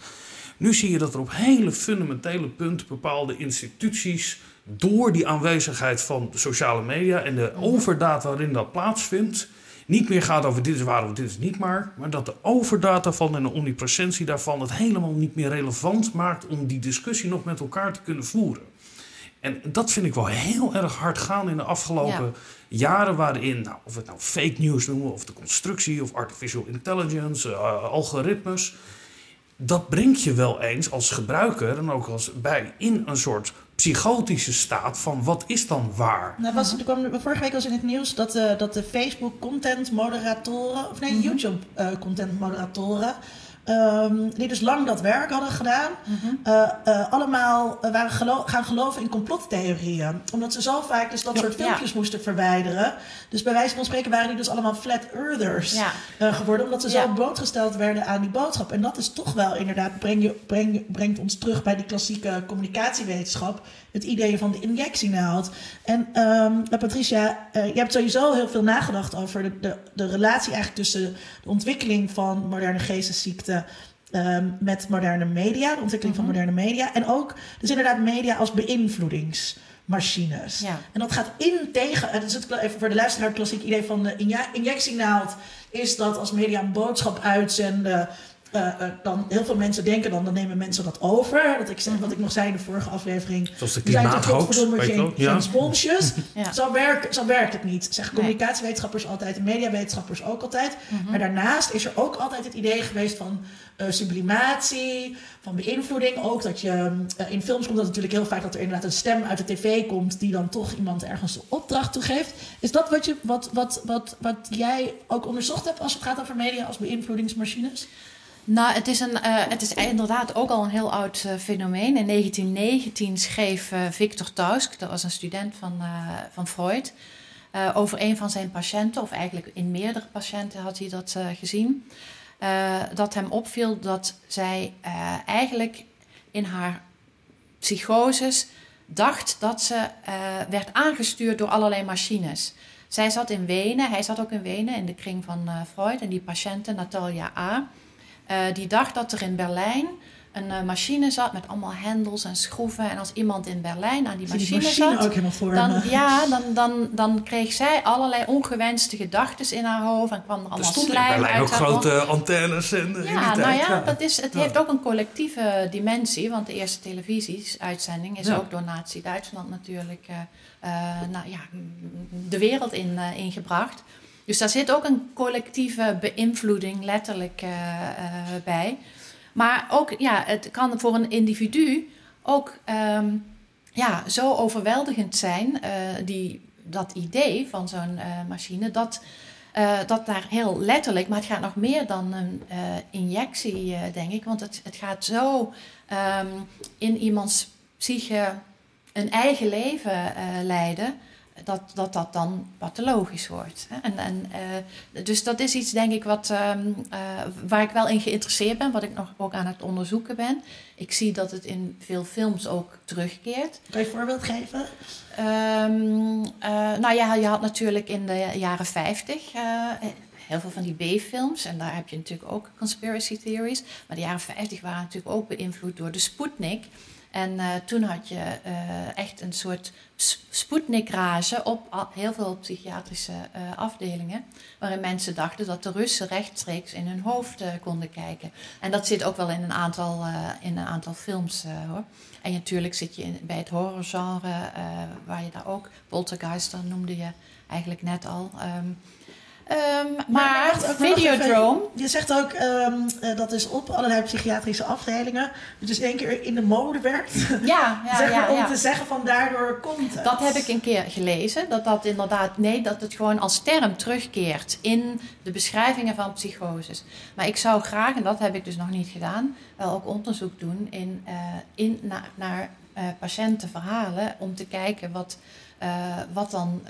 Nu zie je dat er op hele fundamentele punten bepaalde instituties... door die aanwezigheid van sociale media en de overdaad waarin dat plaatsvindt... niet meer gaat over dit is waar of dit is niet maar... maar dat de overdaad daarvan en de omnipresentie daarvan... het helemaal niet meer relevant maakt om die discussie nog met elkaar te kunnen voeren. En dat vind ik wel heel erg hard gaan in de afgelopen jaren, waarin, nou, of we het nou fake news noemen, of de constructie, of artificial intelligence, eh, algoritmes. Dat brengt je wel eens als gebruiker en ook als bij in een soort psychotische staat van wat is dan waar? Nou, was, er kwam, vorige week was in het nieuws dat, eh, dat de Facebook content moderatoren, of nee, YouTube eh, content moderatoren, ehm, die dus lang dat werk hadden gedaan, eh, eh, allemaal eh, waren gelo- gaan geloven in complottheorieën. Omdat ze zo vaak dus dat soort Ja. filmpjes moesten verwijderen. Dus bij wijze van spreken waren die dus allemaal flat earthers Ja. geworden, omdat ze zo blootgesteld werden aan die boodschap. En dat is toch wel inderdaad, breng je, breng, brengt ons terug bij die klassieke communicatiewetenschap. Het idee van de injectienaald. En ehm, Patricia, eh, je hebt sowieso heel veel nagedacht over de, de, de relatie eigenlijk tussen de ontwikkeling van moderne geestesziekten. ehm, met moderne media, de ontwikkeling van moderne media. En ook dus inderdaad media als beïnvloedingsmachines. Ja. En dat gaat in tegen, is het even voor de luisteraar het klassiek idee van de injectienaald, is dat als media een boodschap uitzenden, eh, eh, dan heel veel mensen denken dan, dan nemen mensen dat over. Dat ik zeg, wat ik nog zei in de vorige aflevering. Zoals de zijn toch geen, Ja. geen sponsjes. Ja. Zo, werkt, zo werkt het niet. Zeggen communicatiewetenschappers altijd en mediawetenschappers ook altijd. Mhm. Maar daarnaast is er ook altijd het idee geweest van eh, sublimatie, van beïnvloeding. Ook dat je eh, in films komt dat natuurlijk heel vaak dat er inderdaad een stem uit de tv komt die dan toch iemand ergens de opdracht toe geeft. Is dat wat, je, wat, wat, wat, wat jij ook onderzocht hebt als het gaat over media als beïnvloedingsmachines? Nou, het is, een, eh, het is inderdaad ook al een heel oud eh, fenomeen. In 1919 schreef eh, Victor Tausk, dat was een student van, van Freud, over een van zijn patiënten, of eigenlijk in meerdere patiënten had hij dat gezien, dat hem opviel dat zij eigenlijk in haar psychoses dacht dat ze werd aangestuurd door allerlei machines. Zij zat in Wenen, hij zat ook in Wenen in de kring van Freud en die patiënte Natalia A. Eh, die dacht dat er in Berlijn een eh, machine zat met allemaal hendels en schroeven. En als iemand in Berlijn aan die Zie die machine, machine zat, ook helemaal voor dan, me. ja, dan, dan, dan kreeg zij allerlei ongewenste gedachten in haar hoofd. En kwam er Er allemaal in slijm Berlijn ook uit haar mond. grote antennes en, in die Ja, tijd. nou ja, dat is, het Ja. heeft ook een collectieve dimensie. Want de eerste televisieuitzending is Ja. ook door Nazi-Duitsland natuurlijk eh, eh, nou, ja, de wereld in, eh, ingebracht. Dus daar zit ook een collectieve beïnvloeding letterlijk eh, eh, bij. Maar ook, ja, het kan voor een individu ook ehm, ja, zo overweldigend zijn, eh, die, dat idee van zo'n machine, dat, dat daar heel letterlijk, maar het gaat nog meer dan een injectie, denk ik, want het, het gaat zo ehm, in iemands psyche een eigen leven leiden. Dat, dat dat dan pathologisch wordt. Hè? En, en, eh, dus dat is iets, denk ik, wat, ehm, eh, waar ik wel in geïnteresseerd ben, wat ik nog ook aan het onderzoeken ben. Ik zie dat het in veel films ook terugkeert. Kan je een voorbeeld geven? Ehm, eh, nou ja, je had natuurlijk in de jaren 50 eh, heel veel van die B-films. En daar heb je natuurlijk ook conspiracy theories. Maar de jaren 50 waren natuurlijk ook beïnvloed door de Sputnik. En eh, toen had je eh, echt een soort sp- Sputnik-rage op heel veel psychiatrische eh, afdelingen. Waarin mensen dachten dat de Russen rechtstreeks in hun hoofd konden kijken. En dat zit ook wel in een aantal, in een aantal films hoor. En natuurlijk zit je bij het horrorgenre, waar je daar ook Poltergeist, noemde je eigenlijk net al. Ehm, ehm, maar wacht, nog Videodrome, even. Je zegt ook ehm, eh, dat is op allerlei psychiatrische afdelingen. Dus is één keer in de mode werkt. ja, ja, zeg maar, ja, om te zeggen van daardoor komt het. Dat heb ik een keer gelezen. Dat dat inderdaad, nee, dat het gewoon als term terugkeert in de beschrijvingen van psychoses. Maar ik zou graag, en dat heb ik dus nog niet gedaan, wel ook onderzoek doen in, eh, in, na- naar eh, patiëntenverhalen. Om te kijken wat, eh, wat dan,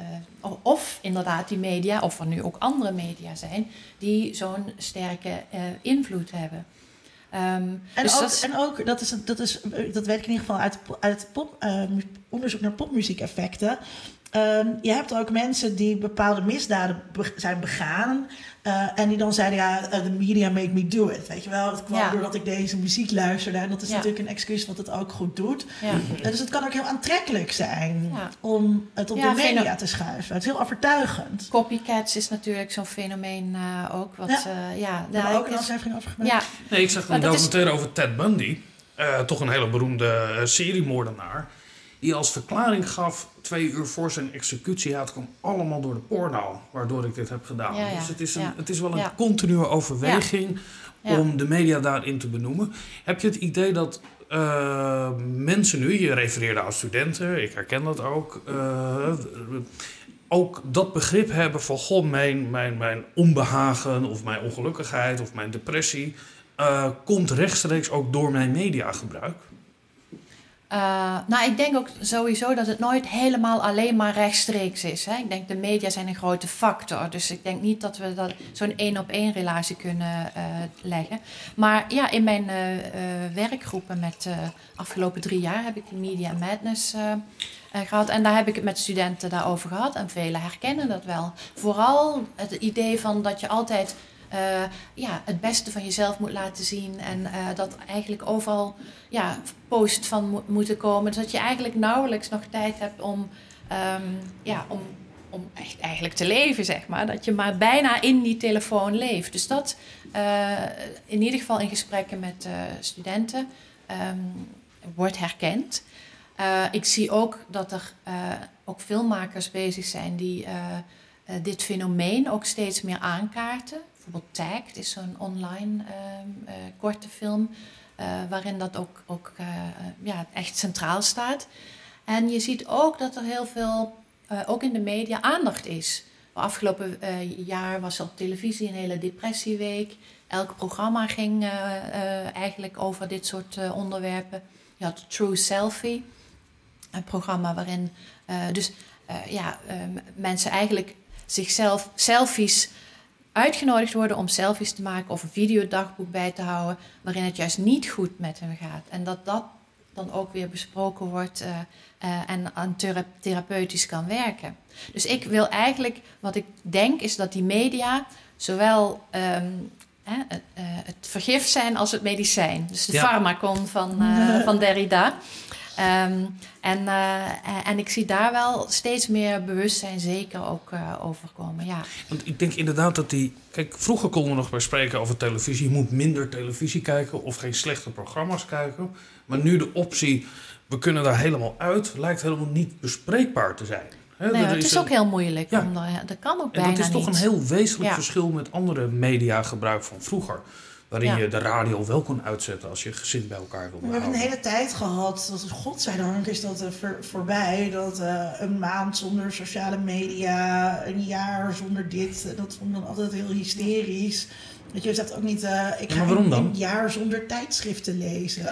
eh, of inderdaad die media, of er nu ook andere media zijn, die zo'n sterke eh, invloed hebben. Ehm, En, dus ook, dat is- en ook, dat, is, dat, is, dat weet ik in ieder geval uit, uit pop, onderzoek naar popmuziekeffecten. Ehm, je hebt ook mensen die bepaalde misdaden be- zijn begaan. eh, en die dan zeiden, ja, eh, the media make me do it. Weet je wel, het kwam Ja. doordat ik deze muziek luisterde. En dat is Ja. natuurlijk een excuus wat het ook goed doet. ja. Eh, dus het kan ook heel aantrekkelijk zijn Ja. om het op Ja, de media te schuiven. Het is heel overtuigend. Copycats is natuurlijk zo'n fenomeen eh, ook. Wat, Ja. Daar hebben ook een aflevering over gemaakt. ja, Nee, ik zag een is- documentaire over Ted Bundy. Eh, toch een hele beroemde eh, seriemoordenaar. Die als verklaring gaf, twee uur voor zijn executie... ja, het kwam allemaal door de porno, waardoor ik dit heb gedaan. Ja, ja, Dus het is, een, het is wel een continue overweging om de media daarin te benoemen. Heb je het idee dat eh, mensen nu, je refereerde aan studenten, ik herken dat ook... eh, ook dat begrip hebben van, goh, mijn, mijn, mijn onbehagen of mijn ongelukkigheid of mijn depressie eh, komt rechtstreeks ook door mijn mediagebruik. Eh, nou, ik denk ook sowieso dat het nooit helemaal alleen maar rechtstreeks is. Hè? Ik denk de media zijn een grote factor. Dus ik denk niet dat we dat zo'n één op één relatie kunnen eh, leggen. Maar ja, in mijn eh, werkgroepen met de afgelopen drie jaar heb ik die Media Madness eh, eh, gehad. En daar heb ik het met studenten daarover gehad. En velen herkennen dat wel. Vooral het idee van dat je altijd eh, ja, het beste van jezelf moet laten zien. En eh, dat eigenlijk overal ja, post van mo- moeten komen. Dus dat je eigenlijk nauwelijks nog tijd hebt om, ehm, ja, om, om echt eigenlijk te leven, zeg maar. Dat je maar bijna in die telefoon leeft. Dus dat uh, in ieder geval in gesprekken met uh, studenten um, wordt herkend. Uh, ik zie ook dat er ook filmmakers bezig zijn die dit fenomeen ook steeds meer aankaarten. Bijvoorbeeld Tagged is zo'n online ehm, korte film waarin dat ook, ook ja, echt centraal staat. En je ziet ook dat er heel veel, ook in de media, aandacht is Afgelopen jaar was er op televisie een hele depressieweek. Elk programma ging eigenlijk over dit soort onderwerpen. Je had True Selfie, een programma waarin dus ja, mensen eigenlijk zichzelf selfies uitgenodigd worden om selfies te maken of een videodagboek bij te houden, waarin het juist niet goed met hen gaat. En dat dat dan ook weer besproken wordt uh, uh, en aan therapeutisch kan werken. Dus ik wil eigenlijk, wat ik denk, is dat die media zowel um, hè, het, uh, het, vergif zijn als het medicijn. Dus de ja. farmacon van, van Derrida. Um, en, uh, en ik zie daar wel steeds meer bewustzijn zeker ook uh, over komen. Ja. Want ik denk inderdaad dat die. Kijk, vroeger konden we nog bij spreken over televisie. Je moet minder televisie kijken of geen slechte programma's kijken. Maar nu de optie, we kunnen daar helemaal uit, lijkt helemaal niet bespreekbaar te zijn. He, nee, het is, is ook heel moeilijk. Ja. Om, dat kan ook bijna niet. dat is toch een heel wezenlijk ja. verschil met andere mediagebruik van vroeger. Waarin ja. je de radio wel kon uitzetten als je gezin bij elkaar wilde We hebben een hele tijd gehad, dat, godzijdank is dat voor, voorbij, dat uh, een maand zonder sociale media, een jaar zonder dit, dat vond ik dan altijd heel hysterisch. Dat je zegt ook niet, uh, ik ga een, een, jaar zonder tijdschriften lezen.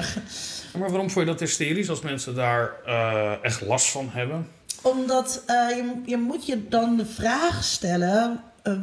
Maar waarom vond je dat hysterisch als mensen daar uh, echt last van hebben? Omdat je, je moet je dan de vraag stellen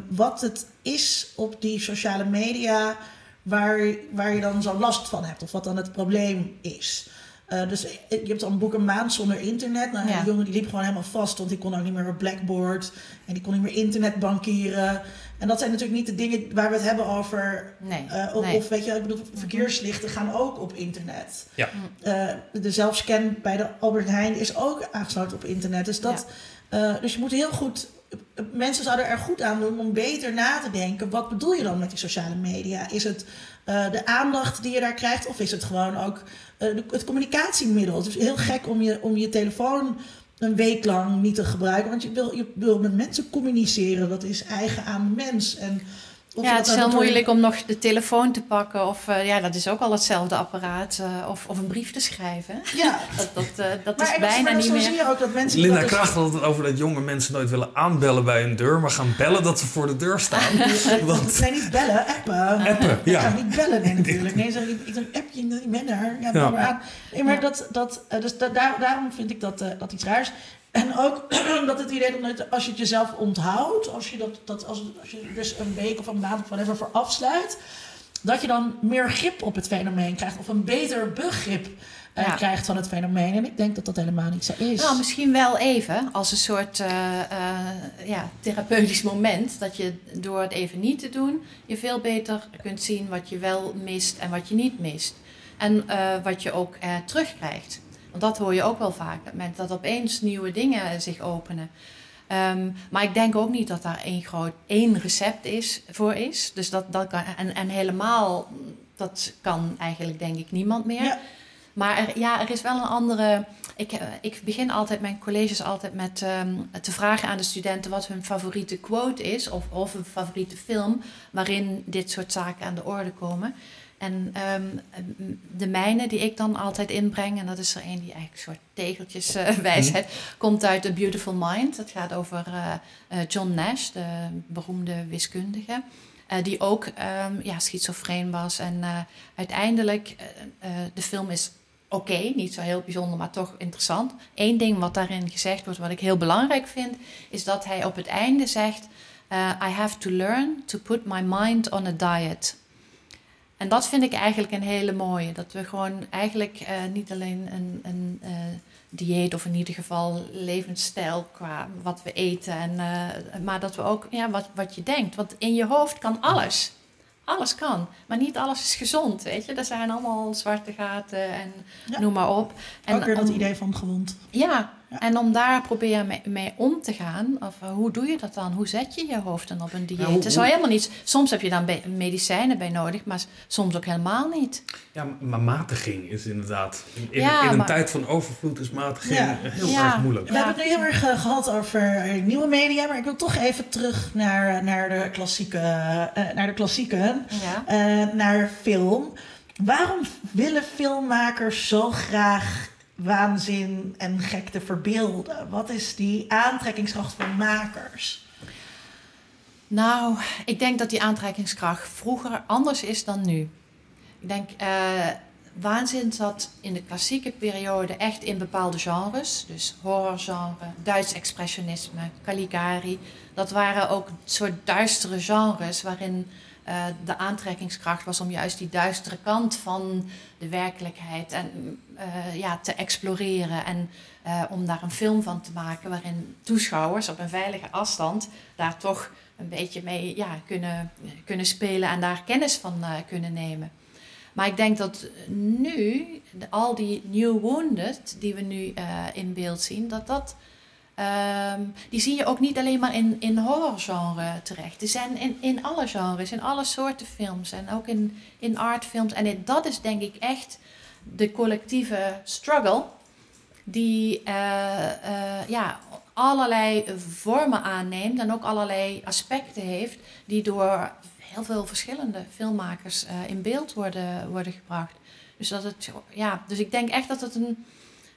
wat het is op die sociale media waar, waar je dan zo last van hebt of wat dan het probleem is. Uh, dus je hebt dan een boek een maand zonder internet. Nou, ja. Die jongen die liep gewoon helemaal vast, want die kon ook niet meer op Blackboard. En die kon niet meer internetbankieren. En dat zijn natuurlijk niet de dingen waar we het hebben over. Nee, uh, of, nee. of, weet je, ik bedoel, verkeerslichten gaan ook op internet. Ja. Uh, de zelfscan bij de Albert Heijn is ook aangesloten op internet. Dus, dat, ja. dus je moet heel goed mensen zouden er goed aan doen om beter na te denken. Wat bedoel je dan met die sociale media? Is het uh, de aandacht die je daar krijgt? Of is het gewoon ook uh, het communicatiemiddel? Het is heel gek om je, om je telefoon een week lang niet te gebruiken. Want je wil, je wil met mensen communiceren. Dat is eigen aan de mens. En ja, het is heel moeilijk om nog de telefoon te pakken. Of uh, ja, dat is ook al hetzelfde apparaat. Uh, of, of een brief te schrijven. Ja. dat dat, uh, dat is bijna niet meer. Zie je ook dat mensen Linda klaagt altijd over dat jonge mensen nooit willen aanbellen bij een deur. Maar gaan bellen dat ze voor de deur staan. Want... Nee, niet bellen, appen. Appen, ja. Ik ga niet bellen nee, natuurlijk. Nee, zeg, ik, ik een appje, ik ben er. Ja, ja. maar aan. Nee, maar dat, dat, dus da daar, daarom vind ik dat, dat iets raars. En ook dat het idee dat als je het jezelf onthoudt, als je, dat, dat, als, als je dus een week of een maand of whatever voor afsluit, dat je dan meer grip op het fenomeen krijgt of een beter begrip uh, ja. krijgt van het fenomeen. En ik denk dat dat helemaal niet zo is. Nou, misschien wel even als een soort uh, uh, ja, therapeutisch moment. Dat je door het even niet te doen, je veel beter kunt zien wat je wel mist en wat je niet mist. En wat je ook terugkrijgt. Want dat hoor je ook wel vaak, met dat opeens nieuwe dingen zich openen. Um, maar ik denk ook niet dat daar één groot één recept is, voor is. Dus dat, dat kan, en, en helemaal, dat kan eigenlijk denk ik niemand meer. Ja. Maar er, ja, er is wel een andere. Ik, ik begin altijd mijn colleges altijd met um, te vragen aan de studenten wat hun favoriete quote is, of, of een favoriete film waarin dit soort zaken aan de orde komen. En um, de mijne die ik dan altijd inbreng, en dat is er een die eigenlijk een soort tegeltjes uh, wijsheid, mm. komt uit The Beautiful Mind. Het gaat over uh, uh, John Nash, de beroemde wiskundige. die ook um, ja, schizofreen was. En uiteindelijk, de film is oké, okay, niet zo heel bijzonder, maar toch interessant. Eén ding wat daarin gezegd wordt, wat ik heel belangrijk vind, is dat hij op het einde zegt: I have to learn to put my mind on a diet. En dat vind ik eigenlijk een hele mooie. Dat we gewoon eigenlijk uh, niet alleen een, een uh, dieet of in ieder geval levensstijl qua wat we eten. En, uh, maar dat we ook ja, wat, wat je denkt. Want in je hoofd kan alles. Alles kan. Maar niet alles is gezond, weet je. Er zijn allemaal zwarte gaten en ja. noem maar op. En, ook weer dat idee van gewond. Ja, En om daar proberen mee, mee om te gaan, of uh, hoe doe je dat dan? Hoe zet je je hoofd dan op een dieet? Ja, hoe- Het is wel helemaal niet. Soms heb je dan medicijnen bij nodig, maar soms ook helemaal niet. Ja, maar matiging is inderdaad. In, in- Ja, in een maar- tijd van overvloed is matiging Ja. heel Ja. erg moeilijk. We hebben het nu heel erg eh, gehad over eh, nieuwe media, maar ik wil toch even terug naar, naar, de, klassieke, eh, naar de klassieken, Ja. eh, naar film. Waarom willen filmmakers zo graag waanzin en gekte verbeelden? Wat is die aantrekkingskracht van makers? Nou, ik denk dat die aantrekkingskracht vroeger anders is dan nu. Ik denk, eh, waanzin zat in de klassieke periode echt in bepaalde genres. Dus horrorgenre, Duits expressionisme, Caligari. Dat waren ook soort duistere genres waarin eh, de aantrekkingskracht was om juist die duistere kant van de werkelijkheid en, eh, ja, te exploreren. En eh, om daar een film van te maken waarin toeschouwers op een veilige afstand daar toch een beetje mee ja, kunnen, kunnen spelen en daar kennis van kunnen nemen. Maar ik denk dat nu, al die New Wounded die we nu in beeld zien, dat dat. Ehm, die zie je ook niet alleen maar in, in horrorgenre terecht. Die zijn in, in alle genres, in alle soorten films en ook in, in artfilms. En dat is denk ik echt de collectieve struggle die eh, eh, ja, allerlei vormen aanneemt en ook allerlei aspecten heeft die door heel veel verschillende filmmakers eh, in beeld worden, worden gebracht. Dus, dat het, ja, dus ik denk echt dat het een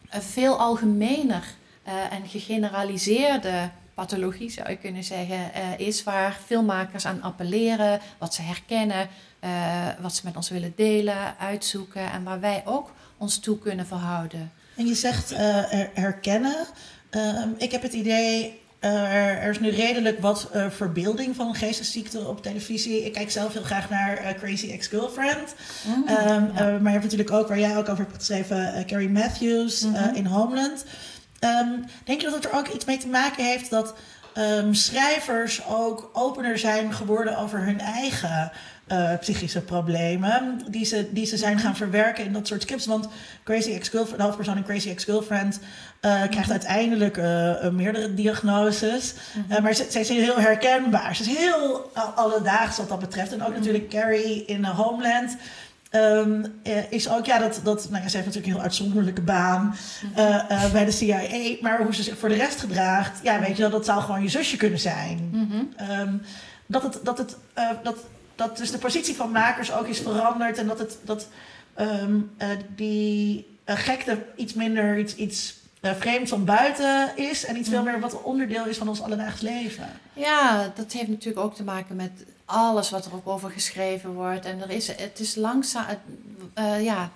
veel algemener eh, en gegeneraliseerde pathologie, zou je kunnen zeggen, eh, is waar filmmakers aan appelleren, wat ze herkennen, eh, wat ze met ons willen delen, uitzoeken en waar wij ook ons toe kunnen verhouden. En je zegt her- herkennen. Ehm, ik heb het idee, er, is nu redelijk wat eh, verbeelding van geestesziekte op televisie. Ik kijk zelf heel graag naar Crazy Ex-Girlfriend. Ehm, ja. eh, maar je hebt natuurlijk ook, waar jij ook over hebt geschreven, Carrie Matthews Mhm. in Homeland. Ehm, denk je dat het er ook iets mee te maken heeft dat ehm, schrijvers ook opener zijn geworden over hun eigen eh, psychische problemen, die ze, die ze zijn gaan verwerken in dat soort scripts? Want Crazy Ex-Girlfriend, de hoofdpersoon in Crazy Ex-Girlfriend, eh, krijgt uiteindelijk eh, meerdere diagnoses. Eh, maar ze, ze is heel herkenbaar. Ze is heel alledaags wat dat betreft. En ook natuurlijk Carrie in Homeland. Ehm, eh, is ook, ja, dat, dat, nou ja, ze heeft natuurlijk een heel uitzonderlijke baan eh, eh, bij de CIA. Maar hoe ze zich voor de rest gedraagt, ja, weet je wel, dat zou gewoon je zusje kunnen zijn. Mhm. Ehm, dat, het, dat, het, dat, dat dus de positie van makers ook is veranderd. En dat, het, dat ehm, eh, die gekte iets minder iets, iets vreemds van buiten is. En iets veel meer wat onderdeel is van ons alledaags leven. Ja, dat heeft natuurlijk ook te maken met alles wat er ook over geschreven wordt. En er is, het is langzaam, eh, ja,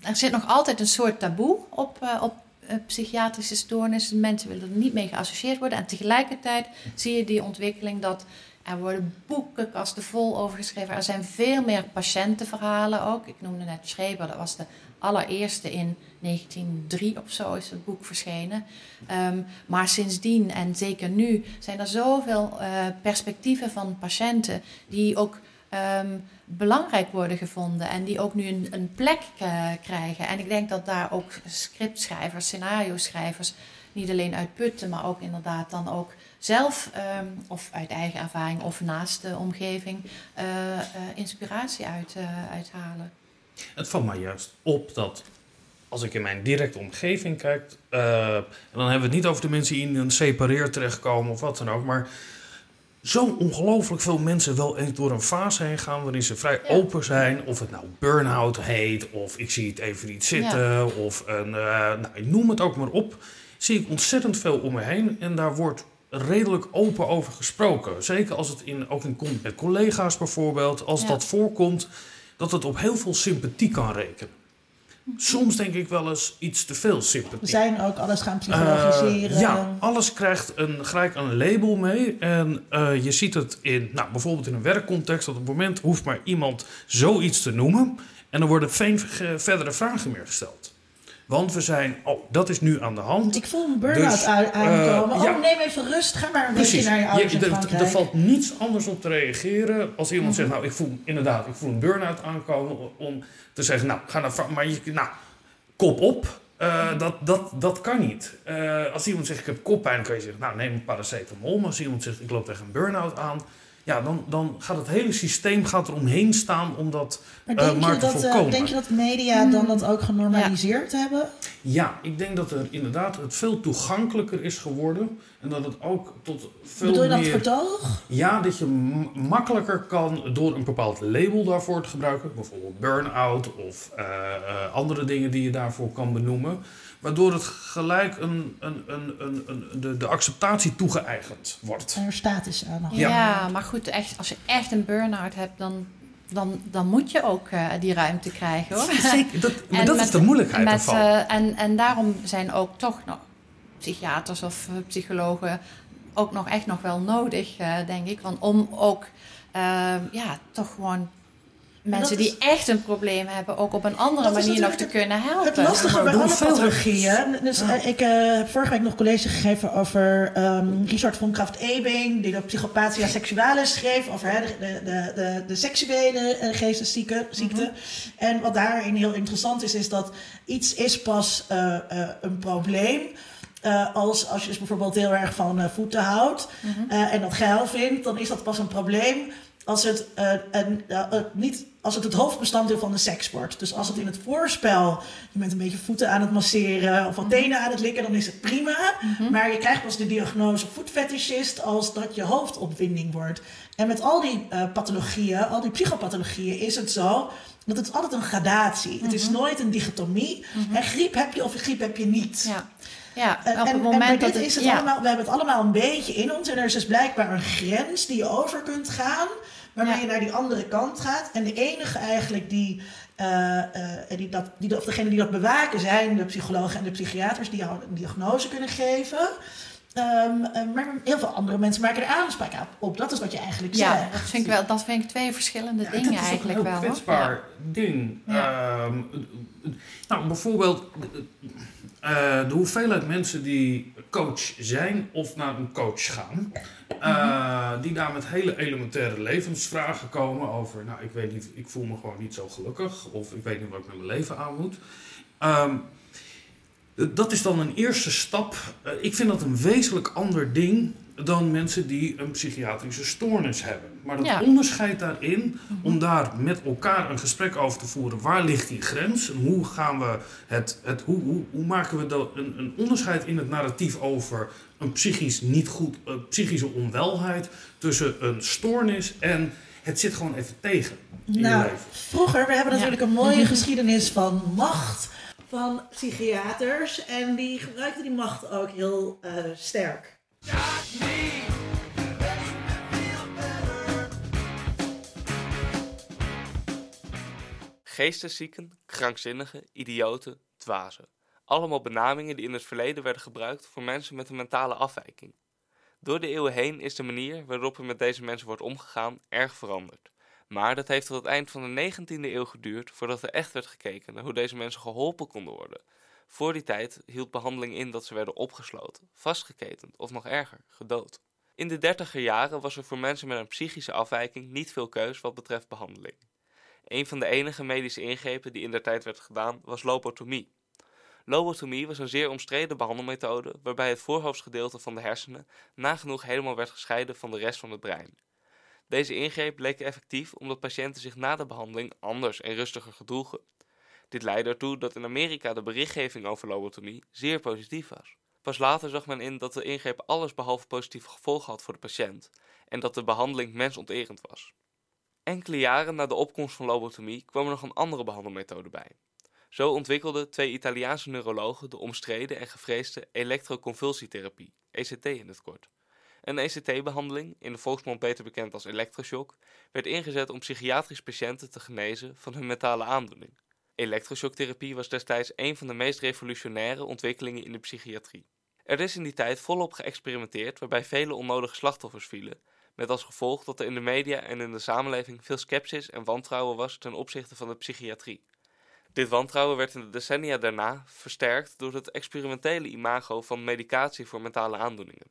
er zit nog altijd een soort taboe op, eh, op eh, psychiatrische stoornissen. Mensen willen er niet mee geassocieerd worden. En tegelijkertijd zie je die ontwikkeling dat er worden boekenkasten vol over geschreven. Er zijn veel meer patiëntenverhalen ook. Ik noemde net Schreber, dat was de allereerste in 1903 of zo is het boek verschenen. Ehm, maar sindsdien en zeker nu zijn er zoveel eh, perspectieven van patiënten die ook ehm, belangrijk worden gevonden en die ook nu een, een plek eh, krijgen. En ik denk dat daar ook scriptschrijvers, scenario-schrijvers niet alleen uit putten, maar ook inderdaad dan ook zelf ehm, of uit eigen ervaring of naast de omgeving eh, inspiratie uit, uithalen. Het valt mij juist op dat als ik in mijn directe omgeving kijk, eh, en dan hebben we het niet over de mensen die in een separeer terechtkomen of wat dan ook, maar zo ongelooflijk veel mensen wel eens door een fase heen gaan waarin ze vrij Ja. open zijn, of het nou burn-out heet, of ik zie het even niet zitten, of een, eh, nou, ik noem het ook maar op, zie ik ontzettend veel om me heen en daar wordt redelijk open over gesproken. Zeker als het in, ook in komt met collega's bijvoorbeeld, als Ja. dat voorkomt, dat het op heel veel sympathie kan rekenen. Soms denk ik wel eens iets te veel We sympathie. zijn ook alles gaan Eh, psychologiseren. ja, alles krijgt een, gelijk een label mee. En eh, je ziet het in, nou, bijvoorbeeld in een werkcontext. Dat op het moment hoeft maar iemand zoiets te noemen. En dan worden geen ge- verdere vragen meer gesteld. Want we zijn, oh, dat is nu aan de hand. Ik voel een burn-out Dus, aan- aankomen. eh, ja. oh, neem even rust. Ga maar een Precies. beetje naar je ouders in er, valt niets anders op te reageren als iemand Mhm. zegt, nou, ik voel inderdaad, ik voel een burn-out aankomen. Om te zeggen, nou, ga naar maar je, nou, kop op. Uh, dat, dat, dat kan niet. Uh, als iemand zegt ik heb koppijn, dan kan je zeggen, nou neem een paracetamol. Maar als iemand zegt ik loop tegen een burn-out aan, ja, dan, dan gaat het hele systeem gaat er omheen staan om dat maar uh, denk, maar je te dat, voorkomen. denk je dat media dan dat ook genormaliseerd hebben? Ja, ik denk dat er inderdaad het veel toegankelijker is geworden. En dat het ook tot veel Bedoel je dat meer... vertoog? Ja, dat je makkelijker kan door een bepaald label daarvoor te gebruiken. Bijvoorbeeld burn-out of uh, uh, andere dingen die je daarvoor kan benoemen. Waardoor het gelijk een, een, een, een, een de, de acceptatie toegeëigend wordt. En er status aan. Ja. ja, maar goed, echt, als je echt een burn-out hebt, dan, dan, dan moet je ook uh, die ruimte krijgen hoor. Zeker, dat, maar dat met, is de moeilijkheid met, ervan. Uh, en, en daarom zijn ook toch nog psychiaters of uh, psychologen ook nog echt nog wel nodig, uh, denk ik. Want om ook ja, toch gewoon mensen die echt een probleem hebben ook op een andere manier nog te kunnen helpen. Het lastige bij alle pathologieën. Dus, ja. uh, ik uh, heb vorige week nog college gegeven over um, Richard von Kraft-Ebing, die de Psychopathia Sexualis schreef, over de, de, de, de, seksuele uh, geestesziekte. Mm -hmm. En wat daarin heel interessant is, is dat iets is pas uh, een probleem. Uh, als, als je dus bijvoorbeeld heel erg van uh, voeten houdt mm -hmm. uh, en dat geil vindt, dan is dat pas een probleem als het, een, niet, als het het hoofdbestanddeel van de seks wordt. Dus als het in het voorspel, je bent een beetje voeten aan het masseren of wat tenen aan het likken, dan is het prima. Mm -hmm. Maar je krijgt pas de diagnose voetfetischist als dat je hoofdopwinding wordt. En met al die pathologieën, al die psychopathologieën, is het zo dat het is altijd een gradatie. Mm -hmm. Het is nooit een dichotomie. En griep heb je of griep heb je niet. Ja. Ja, en, op het en, moment en dat het, is het ja. allemaal, we hebben het allemaal een beetje in ons. En er is dus blijkbaar een grens die je over kunt gaan. Waarmee je naar die andere kant gaat. En de enige eigenlijk die, eh, eh, die dat, die, of degene die dat bewaken zijn de psychologen en de psychiaters die jou een diagnose kunnen geven. Ehm, eh, maar heel veel andere mensen maken er aanspraak op. Dat is wat je eigenlijk Ja, zegt. dat vind, ik wel, dat vind ik twee verschillende Ja, dingen dat is eigenlijk een wel. heel hoor. kwetsbaar ding. Ja. Ehm, nou, bijvoorbeeld de hoeveelheid mensen die coach zijn of naar een coach gaan. eh, Die daar met hele elementaire levensvragen komen over... Nou, ik weet niet, ik voel me gewoon niet zo gelukkig. Of ik weet niet wat ik met mijn leven aan moet. Ehm, dat is dan een eerste stap. Eh, ik vind dat een wezenlijk ander ding dan mensen die een psychiatrische stoornis hebben. Maar dat Ja. onderscheid daarin, om daar met elkaar een gesprek over te voeren, waar ligt die grens? En hoe gaan we het, het hoe, hoe, hoe maken we dat, een, een onderscheid in het narratief over een psychisch niet goed, eh, psychische onwelheid tussen een stoornis en het zit gewoon even tegen in je Nou, leven. vroeger, we hebben Ja. natuurlijk een mooie geschiedenis van macht van psychiaters. En die gebruikten die macht ook heel eh, sterk. Geesteszieken, krankzinnigen, idioten, dwazen. Allemaal benamingen die in het verleden werden gebruikt voor mensen met een mentale afwijking. Door de eeuwen heen is de manier waarop er met deze mensen wordt omgegaan erg veranderd. Maar dat heeft tot het eind van de 19e eeuw geduurd voordat er echt werd gekeken naar hoe deze mensen geholpen konden worden. Voor die tijd hield behandeling in dat ze werden opgesloten, vastgeketend of nog erger, gedood. In de dertiger jaren was er voor mensen met een psychische afwijking niet veel keus wat betreft behandeling. Een van de enige medische ingrepen die in der tijd werd gedaan was lobotomie. Lobotomie was een zeer omstreden behandelmethode waarbij het voorhoofdsgedeelte van de hersenen nagenoeg helemaal werd gescheiden van de rest van het brein. Deze ingreep bleek effectief omdat patiënten zich na de behandeling anders en rustiger gedroegen. Dit leidde ertoe dat in Amerika de berichtgeving over lobotomie zeer positief was. Pas later zag men in dat de ingreep alles behalve positieve gevolgen had voor de patiënt en dat de behandeling mensonterend was. Enkele jaren na de opkomst van lobotomie kwam er nog een andere behandelmethode bij. Zo ontwikkelden twee Italiaanse neurologen de omstreden en gevreesde elektroconvulsietherapie, ECT in het kort. Een ECT-behandeling, in de volksmond beter bekend als elektroshock, werd ingezet om psychiatrische patiënten te genezen van hun mentale aandoening. Elektroshocktherapie was destijds een van de meest revolutionaire ontwikkelingen in de psychiatrie. Er is in die tijd volop geëxperimenteerd waarbij vele onnodige slachtoffers vielen, met als gevolg dat er in de media en in de samenleving veel sceptisch en wantrouwen was ten opzichte van de psychiatrie. Dit wantrouwen werd in de decennia daarna versterkt door het experimentele imago van medicatie voor mentale aandoeningen.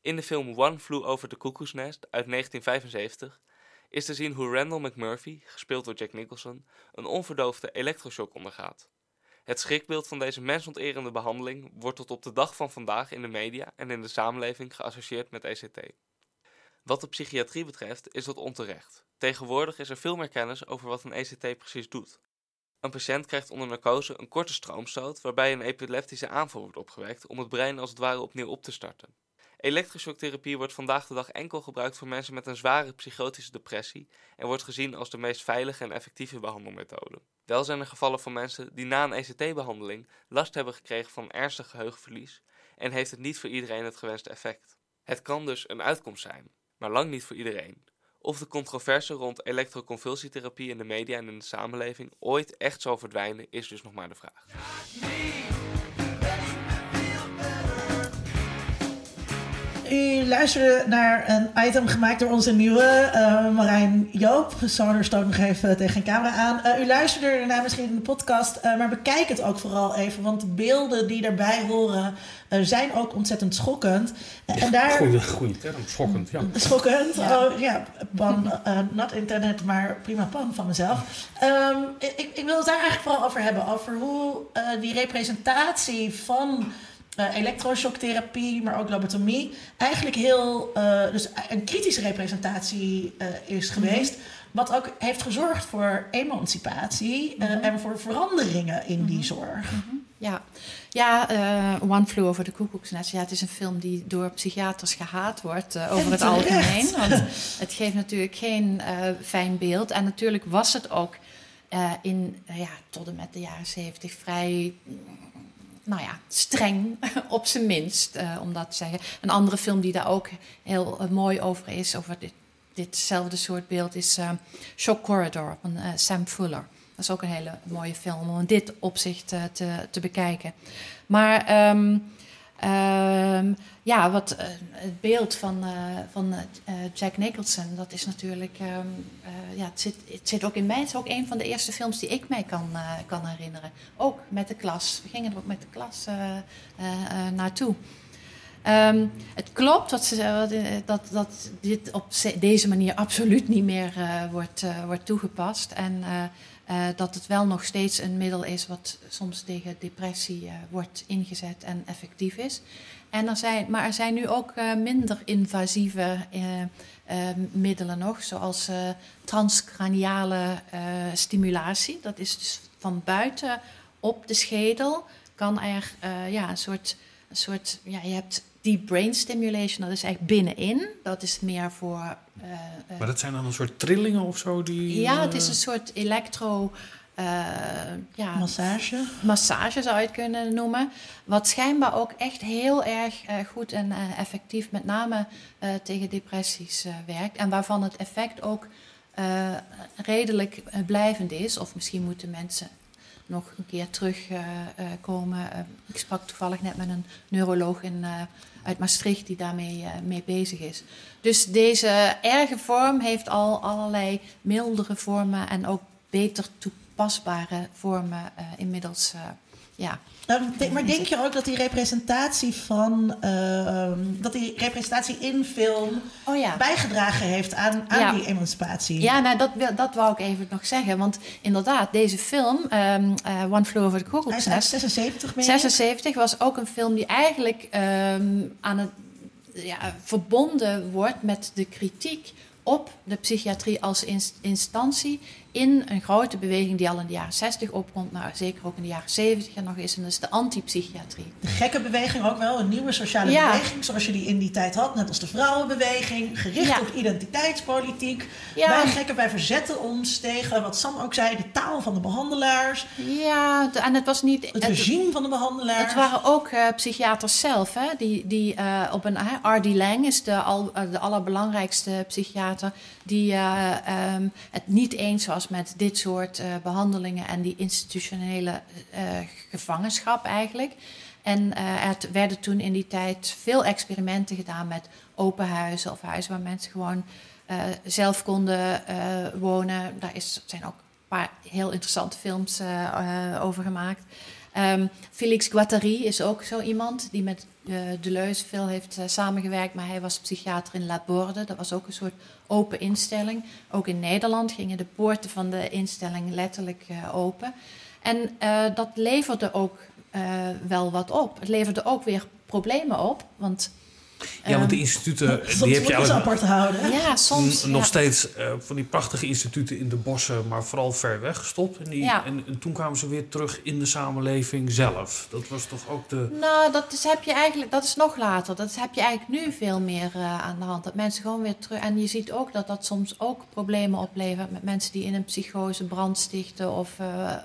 In de film One Flew Over the Cuckoo's Nest uit 1975 is te zien hoe Randall McMurphy, gespeeld door Jack Nicholson, een onverdoofde elektroshock ondergaat. Het schrikbeeld van deze mensonterende behandeling wordt tot op de dag van vandaag in de media en in de samenleving geassocieerd met ECT. Wat de psychiatrie betreft is dat onterecht. Tegenwoordig is er veel meer kennis over wat een ECT precies doet. Een patiënt krijgt onder narcose een korte stroomstoot waarbij een epileptische aanval wordt opgewekt om het brein als het ware opnieuw op te starten. Elektroshocktherapie wordt vandaag de dag enkel gebruikt voor mensen met een zware psychotische depressie en wordt gezien als de meest veilige en effectieve behandelmethode. Wel zijn er gevallen van mensen die na een ECT-behandeling last hebben gekregen van ernstig geheugenverlies en heeft het niet voor iedereen het gewenste effect. Het kan dus een uitkomst zijn, maar lang niet voor iedereen. Of de controverse rond elektroconvulsietherapie in de media en in de samenleving ooit echt zal verdwijnen, is dus nog maar de vraag. U luisterde naar een item gemaakt door onze nieuwe uh, Marijn Joop. Sander stoot nog even tegen een camera aan. Uh, u luisterde daarna misschien in de podcast, uh, maar bekijk het ook vooral even. Want de beelden die daarbij horen zijn ook ontzettend schokkend. en daar... Term, schokkend, ja. Schokkend, ja. Oh, ja pan, not internet, maar prima pan van mezelf. Um, ik, ik, wil het daar eigenlijk vooral over hebben. Over hoe die representatie van uh, elektroshocktherapie, maar ook lobotomie, eigenlijk heel uh, dus een kritische representatie uh, is mhm. geweest. Wat ook heeft gezorgd voor emancipatie mm -hmm. en voor veranderingen in die mhm. zorg. Mm. Ja, ja One Flew Over the Cuckoo's Nest. Ja, het is een film die door psychiaters gehaat wordt over het algemeen. Want het geeft natuurlijk geen fijn beeld. En natuurlijk was het ook in, ja, tot en met de jaren zeventig vrij nou ja, streng op zijn minst, uh, om dat te zeggen. Een andere film die daar ook heel uh, mooi over is, over dit, ditzelfde soort beeld, is uh, Shock Corridor van Sam Fuller. Dat is ook een hele mooie film om in dit opzicht te, te bekijken. Maar um, Um, ja, wat, uh, het beeld van, uh, van uh, Jack Nicholson, dat is natuurlijk. Um, ja, het zit, het zit ook in mij. Het is ook een van de eerste films die ik mij kan, kan herinneren. Ook met de klas. We gingen er ook met de klas naartoe. Um, het klopt dat, ze, dat, dat dit op deze manier absoluut niet meer wordt, wordt toegepast. En dat het wel nog steeds een middel is wat soms tegen depressie wordt ingezet en effectief is. En er zijn, maar er zijn nu ook uh, minder invasieve middelen nog, zoals transcraniale stimulatie. Dat is dus van buiten op de schedel kan er ja, een soort, een soort ja, je hebt deep brain stimulation, dat is eigenlijk binnenin. Dat is meer voor. Uh, maar dat zijn dan een soort trillingen of zo? Die, ja, het is een soort elektro. Uh, ja, massage. Massage zou je het kunnen noemen. Wat schijnbaar ook echt heel erg goed en effectief, met name tegen depressies, werkt. En waarvan het effect ook redelijk blijvend is. Of misschien moeten mensen nog een keer terugkomen. Ik sprak toevallig net met een neuroloog in, uit Maastricht die daarmee mee bezig is. Dus deze erge vorm heeft al allerlei mildere vormen en ook beter toepasbare vormen inmiddels ja, nou, maar denk je ook dat die representatie van uh, dat die representatie in film oh ja. bijgedragen heeft aan, aan die emancipatie? Ja, nou dat, dat wou ik even nog zeggen. Want inderdaad, deze film, um, uh, One Floor Over the Cuckoo's Nest... 76 mee. 76 was ook een film die eigenlijk um, aan het ja, verbonden wordt met de kritiek op de psychiatrie als instantie in een grote beweging die al in de jaren 60 opkomt, maar zeker ook in de jaren 70 en nog is, en dat is de antipsychiatrie. De gekke beweging ook wel, een nieuwe sociale beweging, zoals je die in die tijd had, net als de vrouwenbeweging, gericht op identiteitspolitiek. Ja. Wij gekken, wij verzetten ons tegen, wat Sam ook zei, de taal van de behandelaars. Ja, en het was niet... Het regime van de behandelaars. Het waren ook uh, psychiaters zelf, hè, die, die uh, op een... Uh, R.D. Lang is de, al, de allerbelangrijkste psychiater, die um, het niet eens was met dit soort uh, behandelingen en die institutionele uh, gevangenschap eigenlijk. En uh, er werden toen in die tijd veel experimenten gedaan met open huizen of huizen waar mensen gewoon zelf konden wonen. Daar is, zijn ook een paar heel interessante films over gemaakt. Um, Felix Guattari is ook zo iemand die met uh, Deleuze veel heeft uh, samengewerkt, maar hij was psychiater in La Borde. Dat was ook een soort open instelling. Ook in Nederland gingen de poorten van de instelling letterlijk uh, open. En dat leverde ook wel wat op. Het leverde ook weer problemen op. Want ja, want de instituten Soms die heb je eigenlijk apart houden. ja, soms. nog ja. steeds uh, van die prachtige instituten in de bossen, maar vooral ver weg gestopt. En, die, Ja. en, en toen kwamen ze weer terug in de samenleving zelf. Dat was toch ook de. Nou, dat is, heb je eigenlijk, dat is nog later. Dat heb je eigenlijk nu veel meer eh, aan de hand. Dat mensen gewoon weer terug. En je ziet ook dat dat soms ook problemen oplevert met mensen die in een psychose brand stichten of eh,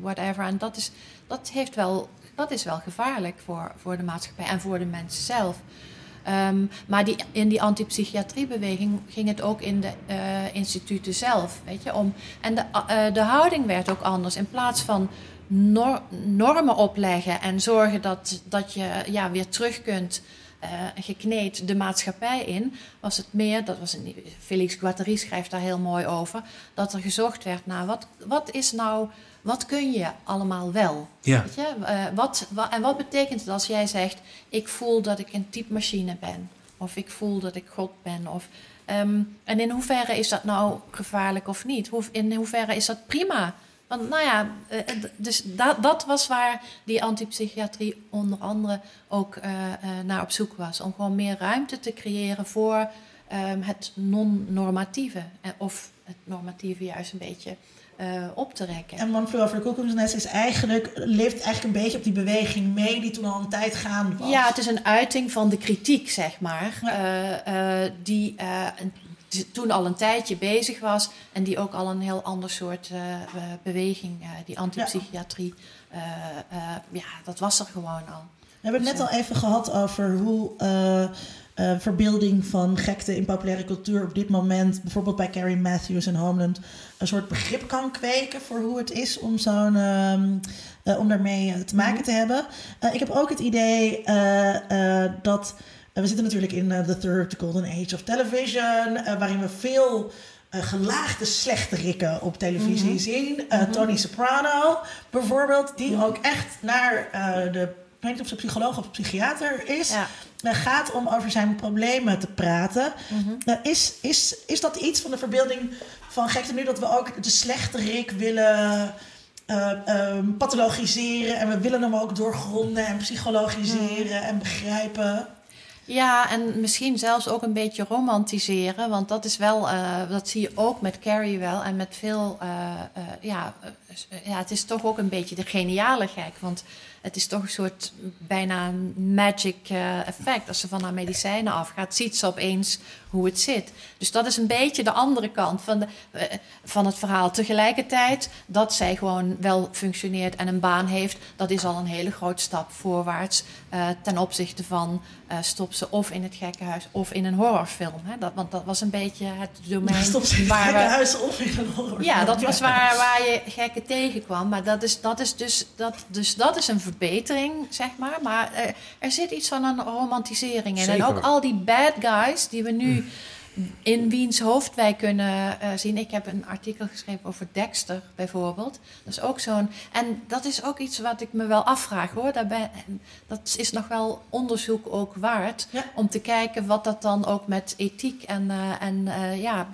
whatever. En dat is, dat, heeft wel, dat is wel gevaarlijk voor, voor de maatschappij en voor de mensen zelf. Ehm, maar die, in die antipsychiatriebeweging ging het ook in de eh, instituten zelf. Weet je, om, en de, eh, de houding werd ook anders. In plaats van nor- normen opleggen en zorgen dat, dat je ja, weer terug kunt eh, gekneed de maatschappij in, was het meer, dat was een, Felix Guattari schrijft daar heel mooi over, dat er gezocht werd naar wat, wat is nou, wat kun je allemaal wel? Ja. Weet je? Eh, wat, wa- en wat betekent het als jij zegt: Ik voel dat ik een typemachine ben, of ik voel dat ik God ben? Of, ehm, en in hoeverre is dat nou gevaarlijk of niet? Hoe, in hoeverre is dat prima? Want nou ja, eh, d- dus dat, dat was waar die antipsychiatrie onder andere ook eh, eh, naar op zoek was. Om gewoon meer ruimte te creëren voor ehm, het non-normatieve. eh, Of het normatieve juist een beetje eh, op te rekken. En One Flew Over the Cuckoo's Nest is eigenlijk, leeft eigenlijk een beetje op die beweging mee die toen al een tijd gaande was. Ja, het is een uiting van de kritiek, zeg maar. Ja. eh, eh, die toen al een tijdje bezig was. En die ook al een heel ander soort beweging, die antipsychiatrie. eh, ja, dat was er gewoon al. We hebben het net al even gehad over hoe eh, verbeelding van gekte in populaire cultuur op dit moment, bijvoorbeeld bij Carrie Matthews en Homeland, een soort begrip kan kweken voor hoe het is om zo'n ehm, eh, om daarmee eh, te maken te hebben. Eh, ik heb ook het idee dat we zitten natuurlijk in the third golden age of television, waarin we veel gelaagde slechterikken op televisie zien. Eh, Tony Soprano bijvoorbeeld, die ook echt naar de, ik weet niet of ze psycholoog of psychiater is, Ja. Gaat om over zijn problemen te praten. Eh, is, is, is dat iets van de verbeelding van gekte nu dat we ook de slechterik willen eh, ehm, pathologiseren en we willen hem ook doorgronden en psychologiseren en begrijpen? Ja, en misschien zelfs ook een beetje romantiseren. Want dat is wel, eh, dat zie je ook met Carrie wel. En met veel, eh, ja, ja, het is toch ook een beetje de geniale gek. Want het is toch een soort bijna magic eh, effect. Als ze van haar medicijnen afgaat, ziet ze opeens hoe het zit. Dus dat is een beetje de andere kant van, de, eh, van het verhaal. Tegelijkertijd dat zij gewoon wel functioneert en een baan heeft, dat is al een hele grote stap voorwaarts eh, ten opzichte van stop ze of in het gekkenhuis of in een horrorfilm. Hè? Dat, want dat was een beetje het domein Stop ze in waar we huis of in een horror. ja, dat was waar, waar je gekken tegenkwam. Maar dat is, dat is dus, dat, dus dat is een verbetering, zeg maar. Maar eh, er zit iets van een romantisering in. En ook al die bad guys die we nu in wiens hoofd wij kunnen eh, zien. Ik heb een artikel geschreven over Dexter bijvoorbeeld. Dat is ook zo'n. En dat is ook iets wat ik me wel afvraag hoor. Daarbij, dat is nog wel onderzoek ook waard. Ja. Om te kijken wat dat dan ook met ethiek en, eh, en ja,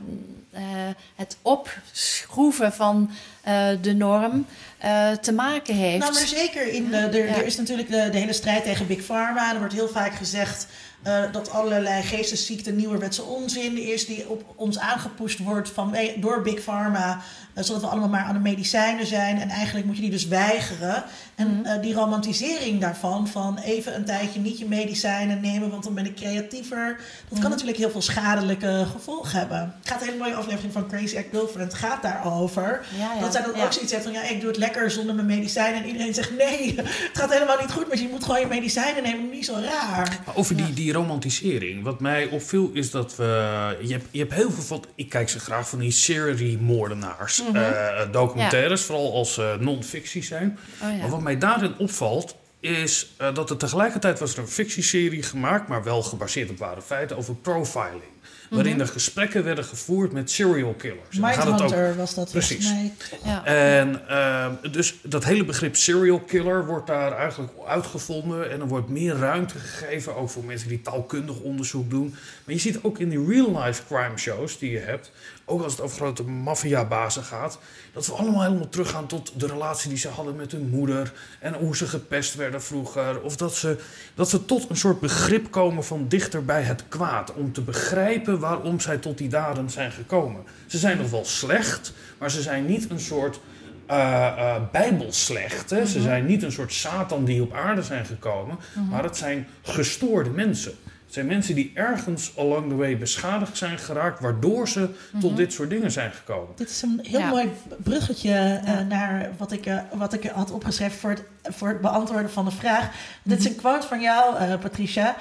het opschroeven van eh, de norm eh, te maken heeft. Nou, maar zeker. In de, er, Ja. er is natuurlijk de, de hele strijd tegen Big Pharma. Er wordt heel vaak gezegd eh, dat allerlei geestesziekten nieuwerwetse onzin is die op ons aangepusht wordt van, door Big Pharma. zodat we allemaal maar aan de medicijnen zijn. En eigenlijk moet je die dus weigeren. En Mhm. eh, die romantisering daarvan, van even een tijdje niet je medicijnen nemen, want dan ben ik creatiever. Dat Mhm. kan natuurlijk heel veel schadelijke gevolgen hebben. Het gaat een hele mooie aflevering van Crazy Ex-Girlfriend gaat daarover. Ja, ja. Dat zij dan Ja. ook zoiets heeft van, ja, ik doe het lekker zonder mijn medicijnen. En iedereen zegt, nee, het gaat helemaal niet goed. Maar je moet gewoon je medicijnen nemen, niet zo raar. Maar over die, die romantisering. Wat mij opviel is dat we. Je hebt, je hebt heel veel van. Ik kijk ze graag van die seriemoordenaars. eh, documentaires, vooral als eh, non-fictie zijn. Oh, ja. Maar wat mij daarin opvalt. Is eh, dat er tegelijkertijd was er een fictieserie gemaakt, maar wel gebaseerd op ware feiten, over profiling. Waarin er gesprekken werden gevoerd met serial killers. Het ook- Mindhunter was dat Precies. mij. Ja. en ehm, dus dat hele begrip serial killer wordt daar eigenlijk uitgevonden. En er wordt meer ruimte gegeven, ook voor mensen die taalkundig onderzoek doen. Maar je ziet ook in die real-life crime shows die je hebt, ook als het over grote maffiabazen gaat, dat we allemaal helemaal teruggaan tot de relatie die ze hadden met hun moeder. En hoe ze gepest werden vroeger. Of dat ze, dat ze tot een soort begrip komen van dichter bij het kwaad. Om te begrijpen waarom zij tot die daden zijn gekomen. Ze zijn nog wel slecht, maar ze zijn niet een soort eh eh, bijbelslecht. Hè? Ze zijn niet een soort Satan die op aarde zijn gekomen, maar het zijn gestoorde mensen. Het zijn mensen die ergens along the way beschadigd zijn geraakt, waardoor ze tot dit soort dingen zijn gekomen. Dit is een heel Ja. mooi bruggetje eh, naar wat ik, eh, wat ik had opgeschreven voor het, voor het beantwoorden van de vraag. Dit is een quote van jou, eh, Patricia.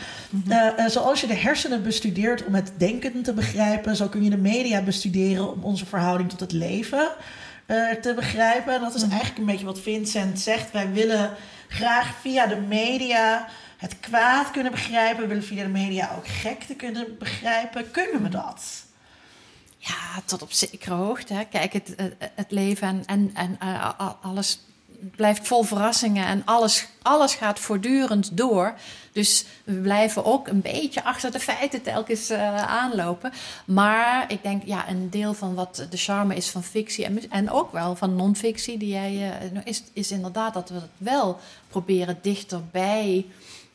Eh, eh, zoals je de hersenen bestudeert om het denken te begrijpen, zo kun je de media bestuderen om onze verhouding tot het leven eh, te begrijpen. En dat is eigenlijk een beetje wat Vincent zegt. Wij willen graag via de media het kwaad kunnen begrijpen. Willen via de media ook gekte kunnen begrijpen. Kunnen we dat? Ja, tot op zekere hoogte. Hè. Kijk, het, het, leven en, en, en eh, alles blijft vol verrassingen en alles, alles gaat voortdurend door. Dus we blijven ook een beetje achter de feiten telkens eh, aanlopen. Maar ik denk, ja, een deel van wat de charme is van fictie en, en ook wel van non-fictie, die jij, eh, is, is inderdaad dat we het wel proberen dichterbij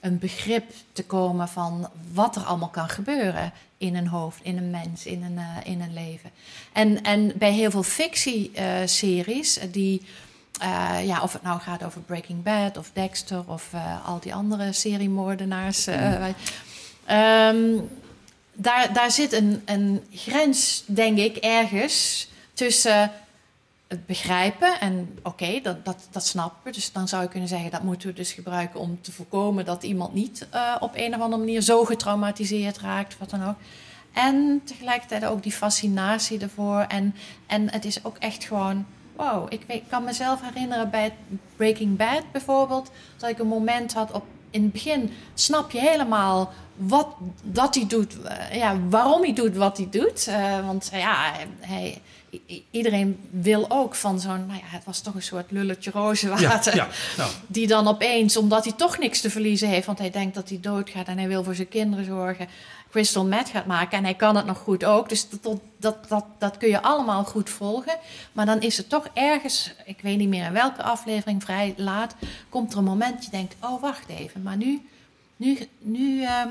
een begrip te komen van wat er allemaal kan gebeuren in een hoofd, in een mens, in een, eh, in een leven. En, en bij heel veel fictieseries, die, eh, ja, of het nou gaat over Breaking Bad of Dexter of eh, al die andere seriemoordenaars. eh, wij- ehm, daar, daar zit een, een grens, denk ik, ergens tussen het begrijpen. En oké, dat, dat, dat snappen. Dus dan zou je kunnen zeggen dat moeten we dus gebruiken om te voorkomen dat iemand niet eh, op een of andere manier zo getraumatiseerd raakt, wat dan ook. En tegelijkertijd ook die fascinatie ervoor. En, en het is ook echt gewoon. Wow, ik, kan mezelf herinneren bij Breaking Bad bijvoorbeeld. Dat ik een moment had op. In het begin snap je helemaal wat dat hij doet. eh, ja, waarom hij doet wat hij doet. Eh, want ja, hij, iedereen wil ook van zo'n. Nou ja, het was toch een soort lulletje rozenwater. Ja, ja, nou, Die dan opeens, omdat hij toch niks te verliezen heeft, want hij denkt dat hij doodgaat en hij wil voor zijn kinderen zorgen, crystal meth gaat maken. En hij kan het nog goed ook. Dus dat, dat, dat, kun je allemaal goed volgen. Maar dan is het toch ergens, ik weet niet meer in welke aflevering, vrij laat, komt er een moment dat je denkt: oh, wacht even, maar nu, nu, nu, ehm,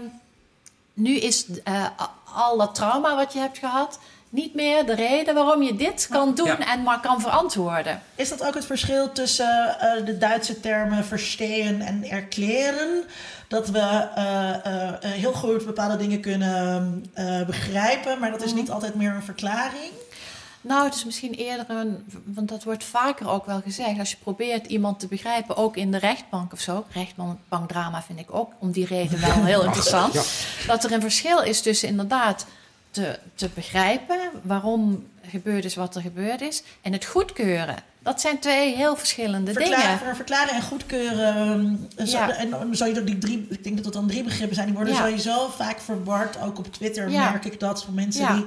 nu is eh, al dat trauma wat je hebt gehad. Niet meer de reden waarom je dit kan doen Ja. en maar kan verantwoorden. Is dat ook het verschil tussen eh, de Duitse termen verstehen en erklären? Dat we eh, eh, heel goed bepaalde dingen kunnen eh, begrijpen, maar dat is niet altijd meer een verklaring. Nou, het is misschien eerder een. Want dat wordt vaker ook wel gezegd. Als je probeert iemand te begrijpen, ook in de rechtbank of zo. Rechtbankdrama vind ik ook om die reden wel heel interessant. Dat er een verschil is tussen inderdaad te, te begrijpen waarom gebeurd is wat er gebeurd is. En het goedkeuren. Dat zijn twee heel verschillende Verklaren, dingen. verklaren en goedkeuren. eh, Ja. En zou je dat die drie, ik denk dat dat dan drie begrippen zijn. Die worden Ja. sowieso vaak verward. Ook op Twitter Ja. merk ik dat van mensen die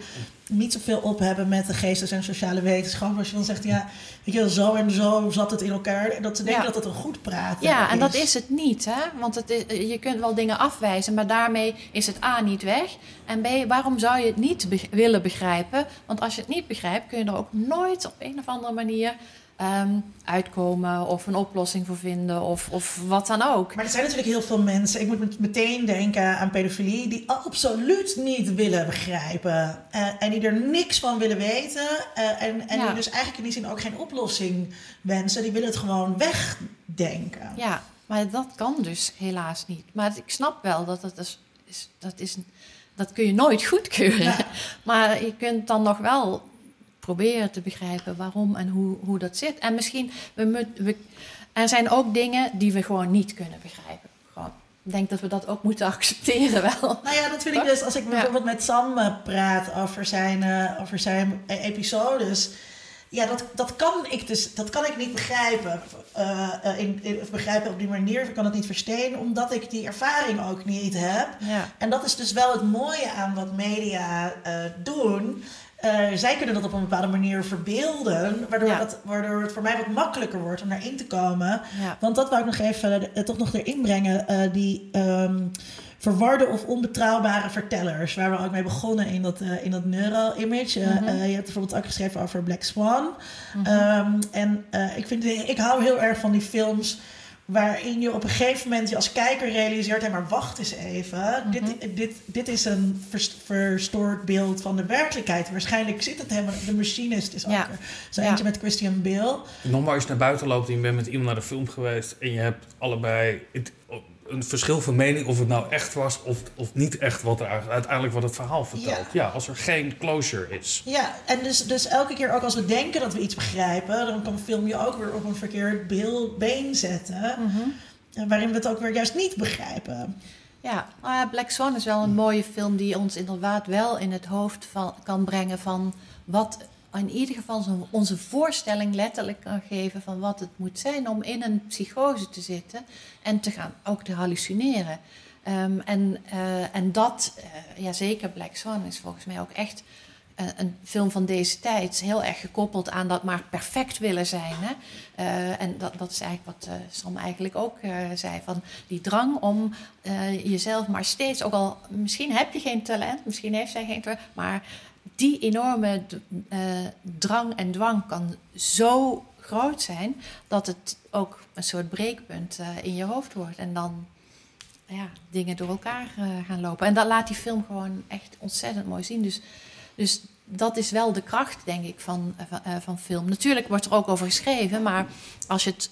niet zoveel op hebben met de geestes- en sociale wetenschappen. Als je dan zegt, ja, weet je zo en zo zat het in elkaar. En dat ze denken Ja. dat het een goed praten Ja, en dat is het niet, hè? Want het is, je kunt wel dingen afwijzen, maar daarmee is het A niet weg. En B, waarom zou je het niet be- willen begrijpen? Want als je het niet begrijpt, kun je er ook nooit op een of andere manier ehm, uitkomen of een oplossing voor vinden of, of wat dan ook. Maar er zijn natuurlijk heel veel mensen, ik moet met- meteen denken aan pedofilie, die absoluut niet willen begrijpen. eh, en die er niks van willen weten. eh, en en Ja. die dus eigenlijk in die zin ook geen oplossing wensen. Die willen het gewoon wegdenken. Ja, maar dat kan dus helaas niet. Maar ik snap wel dat dat is, is, dat is dat kun je nooit goedkeuren. Ja. Maar je kunt dan nog wel proberen te begrijpen waarom en hoe, hoe dat zit. En misschien, we, we, er zijn ook dingen die we gewoon niet kunnen begrijpen. Gewoon, ik denk dat we dat ook moeten accepteren wel. Nou ja, dat vind ik dus als ik bijvoorbeeld met Sam eh, praat over zijn, eh, over zijn episodes. Ja, dat, dat kan ik dus dat kan ik niet begrijpen. Uh, in, in, begrijpen op die manier. Ik kan het niet verstaan, omdat ik die ervaring ook niet heb. Ja. En dat is dus wel het mooie aan wat media uh, doen. Uh, zij kunnen dat op een bepaalde manier verbeelden, waardoor, Ja. dat, waardoor het voor mij wat makkelijker wordt om daarin te komen. Ja. Want dat wou ik nog even eh, toch nog erin brengen. eh, die ehm, verwarde of onbetrouwbare vertellers. Waar we ook mee begonnen in dat, eh, in dat neuro-image. Eh, Mhm. eh, je hebt bijvoorbeeld ook geschreven over Black Swan. Ehm, en eh, ik, vind, ik hou heel erg van die films waarin je op een gegeven moment je als kijker realiseert... hé, maar wacht eens even. Mhm. dit, dit, dit is een vers- verstoord beeld van de werkelijkheid. Waarschijnlijk zit het helemaal... De machinist is ook Ja. er. Zo Ja. eentje met Christian Bale. Nog maar eens naar buiten loopt en je bent met iemand naar de film geweest en je hebt allebei het- een verschil van mening of het nou echt was of, of niet echt wat er eigenlijk- uiteindelijk wat het verhaal vertelt. Ja. Ja, als er geen closure is. Ja, en dus, dus elke keer ook als we denken dat we iets begrijpen, dan kan een film je ook weer op een verkeerd been zetten. Mhm. Waarin we het ook weer juist niet begrijpen. Ja, nou Black Swan is wel een mooie film die ons inderdaad wel in het hoofd van, kan brengen van wat in ieder geval onze voorstelling letterlijk kan geven van wat het moet zijn om in een psychose te zitten en te gaan ook te hallucineren. Ehm, en, eh, en dat, eh, ja zeker Black Swan is volgens mij ook echt eh, een film van deze tijd. Heel erg gekoppeld aan dat maar perfect willen zijn. Hè? En dat, dat is eigenlijk wat Sam eigenlijk ook zei. Van die drang om jezelf maar steeds, ook al misschien heb je geen talent, misschien heeft zij geen talent, maar die enorme eh, drang en dwang kan zo groot zijn dat het ook een soort breekpunt eh, in je hoofd wordt. En dan ja, dingen door elkaar eh, gaan lopen. En dat laat die film gewoon echt ontzettend mooi zien. Dus, dus dat is wel de kracht, denk ik, van, van, van film. Natuurlijk wordt er ook over geschreven, maar als je het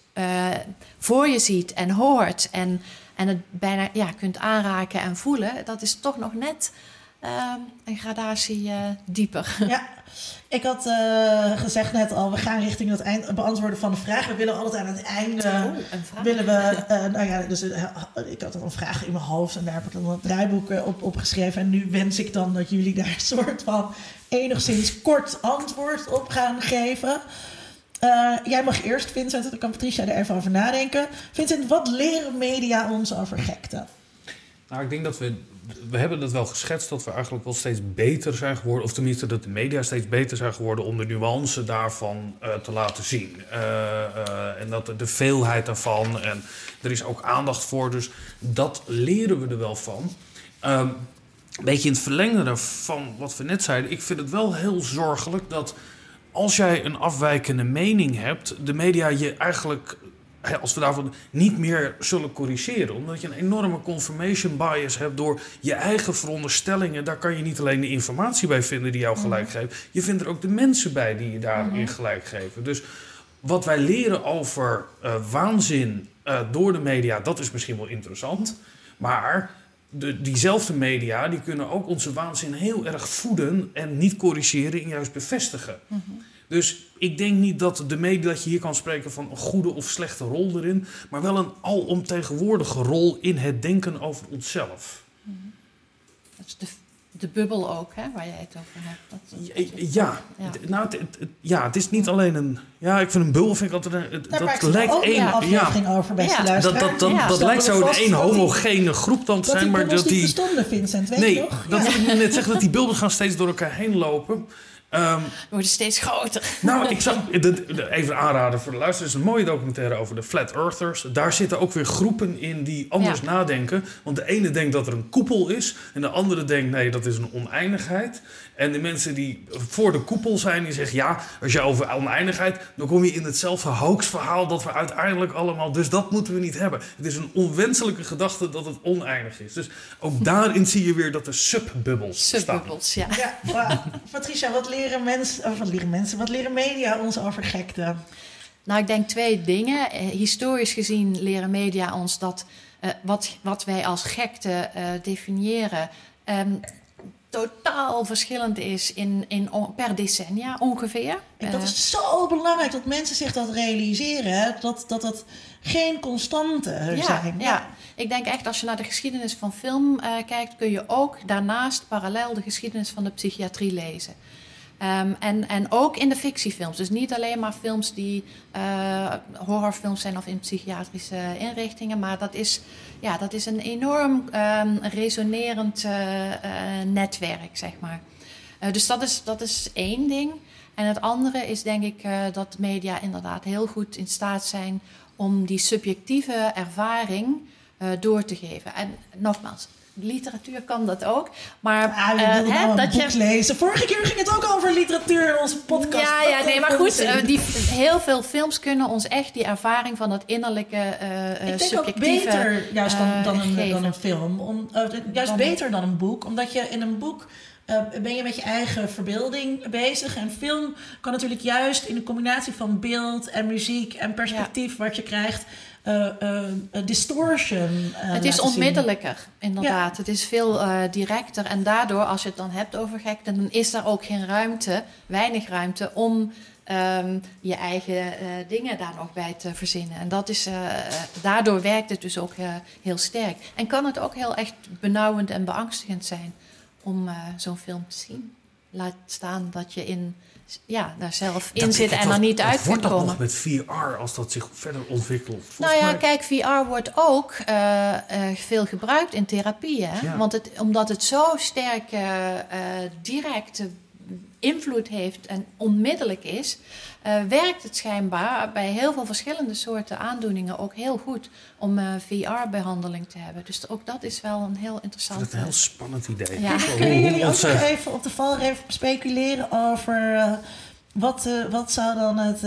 voor je ziet en hoort en, en het bijna ja, kunt aanraken en voelen, dat is toch nog net eh, een gradatie eh, dieper. Ja, ik had eh, gezegd net al, we gaan richting het eind, beantwoorden van de vraag. We willen altijd aan het einde... Een vraag. Willen we, nou ja, dus ik had een vraag in mijn hoofd en daar heb ik dan het draaiboek op opgeschreven. En nu wens ik dan dat jullie daar een soort van enigszins kort antwoord op gaan geven. Eh, jij mag eerst, Vincent, en dan kan Patricia er even over nadenken. Vincent, wat leren media ons over gekte? Nou, ik denk dat we. We hebben dat wel geschetst dat we eigenlijk wel steeds beter zijn geworden. Of tenminste dat de media steeds beter zijn geworden om de nuance daarvan eh, te laten zien. Eh, eh, en dat de, veelheid daarvan. En er is ook aandacht voor. Dus dat leren we er wel van. Ehm, een beetje in het verlengde daarvan wat we net zeiden. Ik vind het wel heel zorgelijk dat als jij een afwijkende mening hebt, de media je eigenlijk, als we daarvan niet meer zullen corrigeren. Omdat je een enorme confirmation bias hebt door je eigen veronderstellingen. Daar kan je niet alleen de informatie bij vinden die jou gelijk geeft. Je vindt er ook de mensen bij die je daarin gelijk geven. Dus wat wij leren over eh, waanzin eh, door de media, dat is misschien wel interessant. Maar de, diezelfde media die kunnen ook onze waanzin heel erg voeden en niet corrigeren en juist bevestigen. Dus ik denk niet dat de media dat je hier kan spreken van een goede of slechte rol erin, maar wel een alomtegenwoordige rol in het denken over onszelf. Dat is de, de bubbel ook, hè, waar jij het over hebt. Dat, dat- Ja, nou, het, het- ja, het is niet alleen een. Ja, ik vind een bubbel vind ik altijd. Een, het- Daar dat lijkt één. een Ja, aflevering over, beste Ja. dat, dat, dat, Ja. dat lijkt zo één dat die- homogene groep dan te Dat die zijn, maar bubbels dat niet die. bestonden, Vincent, weet Nee, je nog? dat wil ik net zeggen dat die beelden gaan steeds door elkaar heen lopen. Ehm, worden steeds groter. nou, ik zag even aanraden voor de luisteraars. een mooie documentaire over de Flat Earthers. Daar zitten ook weer groepen in die anders Ja. nadenken. Want de ene denkt dat er een koepel is. En de andere denkt nee, dat is een oneindigheid. En de mensen die voor de koepel zijn, die zeggen ja, als je over oneindigheid, dan kom je in hetzelfde hoaxverhaal dat we uiteindelijk allemaal. Dus dat moeten we niet hebben. Het is een onwenselijke gedachte dat het oneindig is. Dus ook daarin zie je weer dat er subbubbels bestaan. Subbubbels, ja. Ja, maar Patricia, wat leren mensen, of wat leren mensen, wat leren media ons over gekte? Nou, ik denk twee dingen. Eh, historisch gezien leren media ons dat eh, wat, wat wij als gekte eh, definiëren ehm, totaal verschillend is in, in, per decennia ongeveer. En dat Eh, is zo belangrijk dat mensen zich dat realiseren, dat dat, dat geen constanten ja, zijn. ja, ik denk echt als je naar de geschiedenis van film eh, kijkt, kun je ook daarnaast parallel de geschiedenis van de psychiatrie lezen. Ehm, en, en ook in de fictiefilms. Dus niet alleen maar films die uh, horrorfilms zijn of in psychiatrische inrichtingen. Maar dat is, ja, dat is een enorm um, resonerend uh, netwerk, zeg maar. dus dat is, dat is één ding. En het andere is denk ik dat media inderdaad heel goed in staat zijn om die subjectieve ervaring door te geven. En nogmaals, literatuur kan dat ook. Maar ah, uh, hè, dat je lezen. Vorige keer ging het ook over literatuur in onze podcast. Ja, ja nee, maar goed. Uh, die, heel veel films kunnen ons echt die ervaring van dat innerlijke uh, Ik denk ook beter juist dan, dan, een, dan een film. Om, juist dan beter dan een boek. Omdat je in een boek uh, ben je met je eigen verbeelding bezig. En film kan natuurlijk juist in de combinatie van beeld en muziek en perspectief wat je krijgt. Uh, uh, distortion. het is onmiddellijker, inderdaad. Het is veel directer. En daardoor, als je het dan hebt over gek, dan is er ook geen ruimte, weinig ruimte om um, je eigen dingen daar nog bij te verzinnen. En dat is, daardoor werkt het dus ook heel sterk. En kan het ook heel echt benauwend en beangstigend zijn om zo'n film te zien. Laat staan dat je in ja, daar zelf in zit en er niet uit wordt dat komen. nog met VR als dat zich verder ontwikkelt? Volgens nou ja, kijk, VR wordt ook uh, uh, veel gebruikt in therapie. Hè? Want het, omdat het zo sterk uh, directe invloed heeft en onmiddellijk is, uh, werkt het schijnbaar bij heel veel verschillende soorten aandoeningen ook heel goed om uh, VR-behandeling te hebben. Dus ook dat is wel een heel interessant. Dat is een heel spannend idee. Ja. Kunnen jullie ook nog even op de valreep speculeren over uh, wat, wat zou dan het,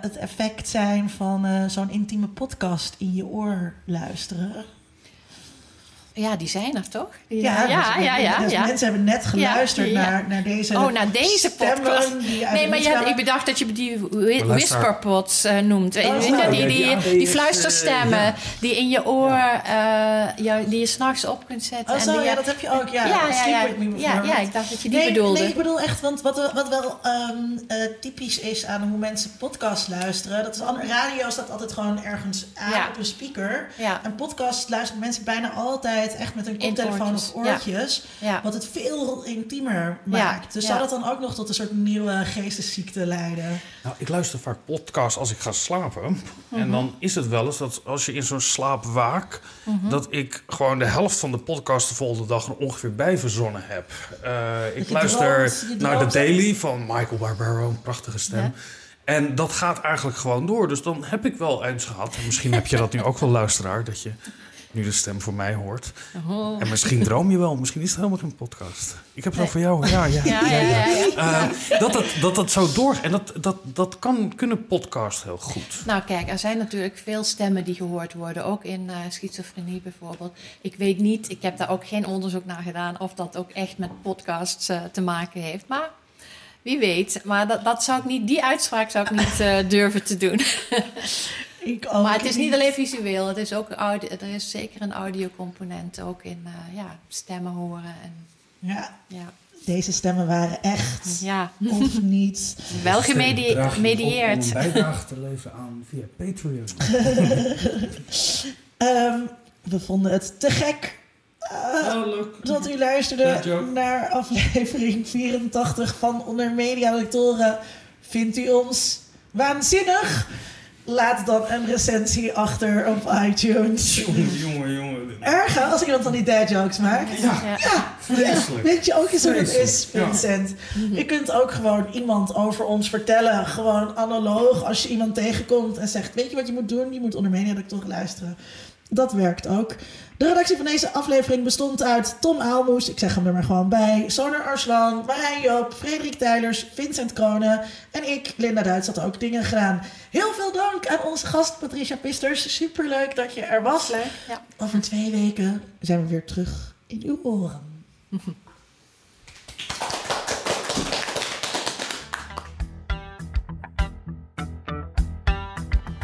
het effect zijn van zo'n intieme podcast in je oor luisteren? Ja, die zijn er toch? Ja, ja, ja, ja, dus ja, Mensen hebben net geluisterd Naar, naar deze Oh, naar deze podcast. Nee, maar ja, ik bedacht dat je die whisperpods uh, noemt. Oh, die, die, die, fluisterstemmen die in je oor, uh, jou, die je s'nachts op kunt zetten. Oh, zo, ja, dat heb je ook. Ja, ja, ja, ja, ja, ja, ik dacht dat je die nee, bedoelde. Nee, ik bedoel echt, want wat, wat wel um, uh, typisch is aan hoe mensen podcast luisteren, dat is radio staat altijd gewoon ergens aan op een speaker. En podcast luisteren mensen bijna altijd echt met een koptelefoon of oortjes. Ja. Wat het veel intiemer maakt. Dus zou dat dan ook nog tot een soort nieuwe geestesziekte leiden? Nou, ik luister vaak podcasts als ik ga slapen. En mhm. dan is het wel eens dat als je in zo'n slaap waak... Mhm. dat ik gewoon de helft van de podcast de volgende dag er ongeveer bij verzonnen heb. Uh, ik luister naar The Daily van Michael Barbaro, een prachtige stem. En dat gaat eigenlijk gewoon door. Dus dan heb ik wel eens gehad. En misschien heb je dat nu ook wel, luisteraar. Dat je nu de stem voor mij hoort. Oh. En misschien droom je wel, misschien is het helemaal geen podcast. Ik heb het nee. over jou. Ja, ja. ja, ja. Uh, dat, dat, dat dat zo door. En dat, dat, dat kan, kunnen podcasts heel goed. Nou, kijk, er zijn natuurlijk veel stemmen die gehoord worden. Ook in uh, schizofrenie bijvoorbeeld. Ik weet niet, ik heb daar ook geen onderzoek naar gedaan. of dat ook echt met podcasts uh, te maken heeft. Maar wie weet. Maar dat, dat zou ik niet, die uitspraak zou ik niet durven te doen. maar het is niet alleen visueel, het is ook audio, er is zeker een audiocomponent ook in uh, ja, stemmen horen. En, ja. ja. Deze stemmen waren echt ja. of niet. Wel gemedieerd. Bijdrage te leveren aan via Patreon. um, we vonden het te gek uh, dat u luisterde naar aflevering 84 van Onder Media Lectoren. Vindt u ons waanzinnig? Laat dan een recensie achter op iTunes. Jongen, jongen, jongen. Erg als ik dan die dad jokes maak. Ja, ja. vreselijk. Weet je ook eens hoe het is, Vincent? Je kunt ook gewoon iemand over ons vertellen. Gewoon analoog als je iemand tegenkomt en zegt... weet je wat je moet doen? Je moet onder media toch luisteren. Dat werkt ook. De redactie van deze aflevering bestond uit Tom Aalmoes, ik zeg hem er maar gewoon bij, Soner Arslan, Marijn Joop, Frederik Tuilers, Vincent Kronen en ik, Linda Duits, had ook dingen gedaan. Heel veel dank aan onze gast Patricia Pisters. Superleuk dat je er was. Leuk, ja. Over twee weken zijn we weer terug in uw oren.